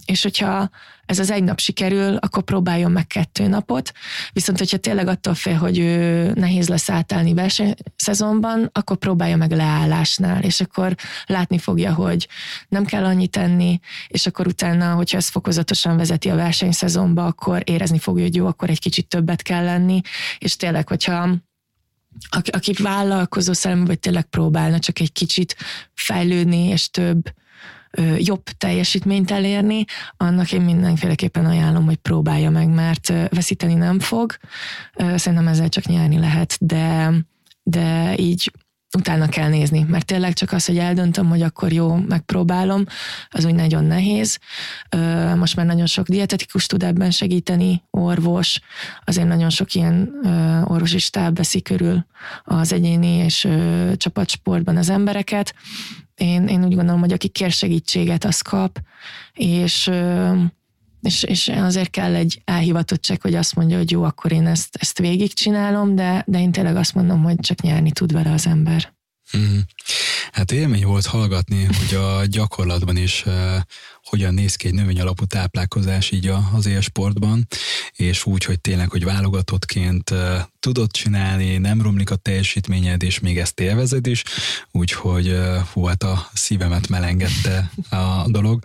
és hogyha ez az egy nap sikerül, akkor próbáljon meg kettő napot, viszont hogyha tényleg attól fél, hogy ő nehéz lesz átállni versenyszezonban, akkor próbálja meg leállásnál, és akkor látni fogja, hogy nem kell annyit tenni, és akkor utána, hogyha ez fokozatosan vezeti a versenyszezonba, akkor érezni fogja, hogy jó, akkor egy kicsit többet kell lenni, és tényleg, hogyha aki, aki vállalkozó szellem, vagy tényleg próbálna csak egy kicsit fejlődni, és több jobb teljesítményt elérni, annak én mindenféleképpen ajánlom, hogy próbálja meg, mert veszíteni nem fog. Szerintem ezzel csak nyerni lehet, de, de így utána kell nézni, mert tényleg csak az, hogy eldöntöm, hogy akkor jó, megpróbálom, az úgy nagyon nehéz. Most már nagyon sok dietetikus tud ebben segíteni, orvos, azért nagyon sok ilyen orvosi stáb veszi körül az egyéni és csapatsportban az embereket, én, én úgy gondolom, hogy aki kér segítséget, az kap, és, és, és azért kell egy elhivatottság, hogy azt mondja, hogy jó, akkor én ezt, ezt végigcsinálom, de, de én tényleg azt mondom, hogy csak nyerni tud vele az ember. Mm. Hát élmény volt hallgatni, hogy a gyakorlatban is uh, hogyan néz ki egy növény alapú táplálkozás így az élsportban, és úgy, hogy tényleg, hogy válogatottként uh, tudod csinálni, nem romlik a teljesítményed, és még ezt élvezed is, úgyhogy uh, hú, hát a szívemet melengette a dolog.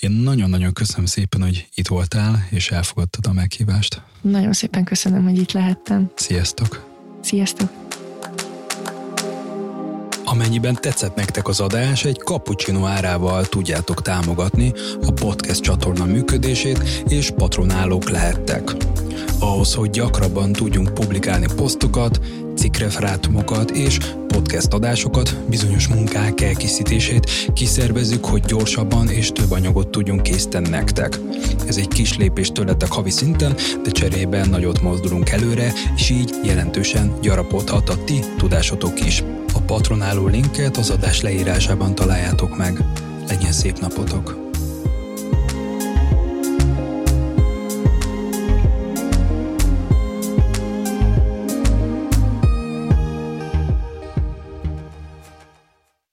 Én nagyon-nagyon köszönöm szépen, hogy itt voltál, és elfogadtad a meghívást. Nagyon szépen köszönöm, hogy itt lehettem. Sziasztok! Sziasztok! Amennyiben tetszett nektek az adás, egy cappuccino árával tudjátok támogatni a podcast csatorna működését, és patronálók lehettek. Ahhoz, hogy gyakrabban tudjunk publikálni posztokat, cikkreferátumokat és podcast adásokat, bizonyos munkák elkészítését kiszervezzük, hogy gyorsabban és több anyagot tudjunk készíteni nektek. Ez egy kis lépés tőletek havi szinten, de cserében nagyot mozdulunk előre, és így jelentősen gyarapodhat a ti tudásotok is. A patronáló linket az adás leírásában találjátok meg. Legyen szép napotok!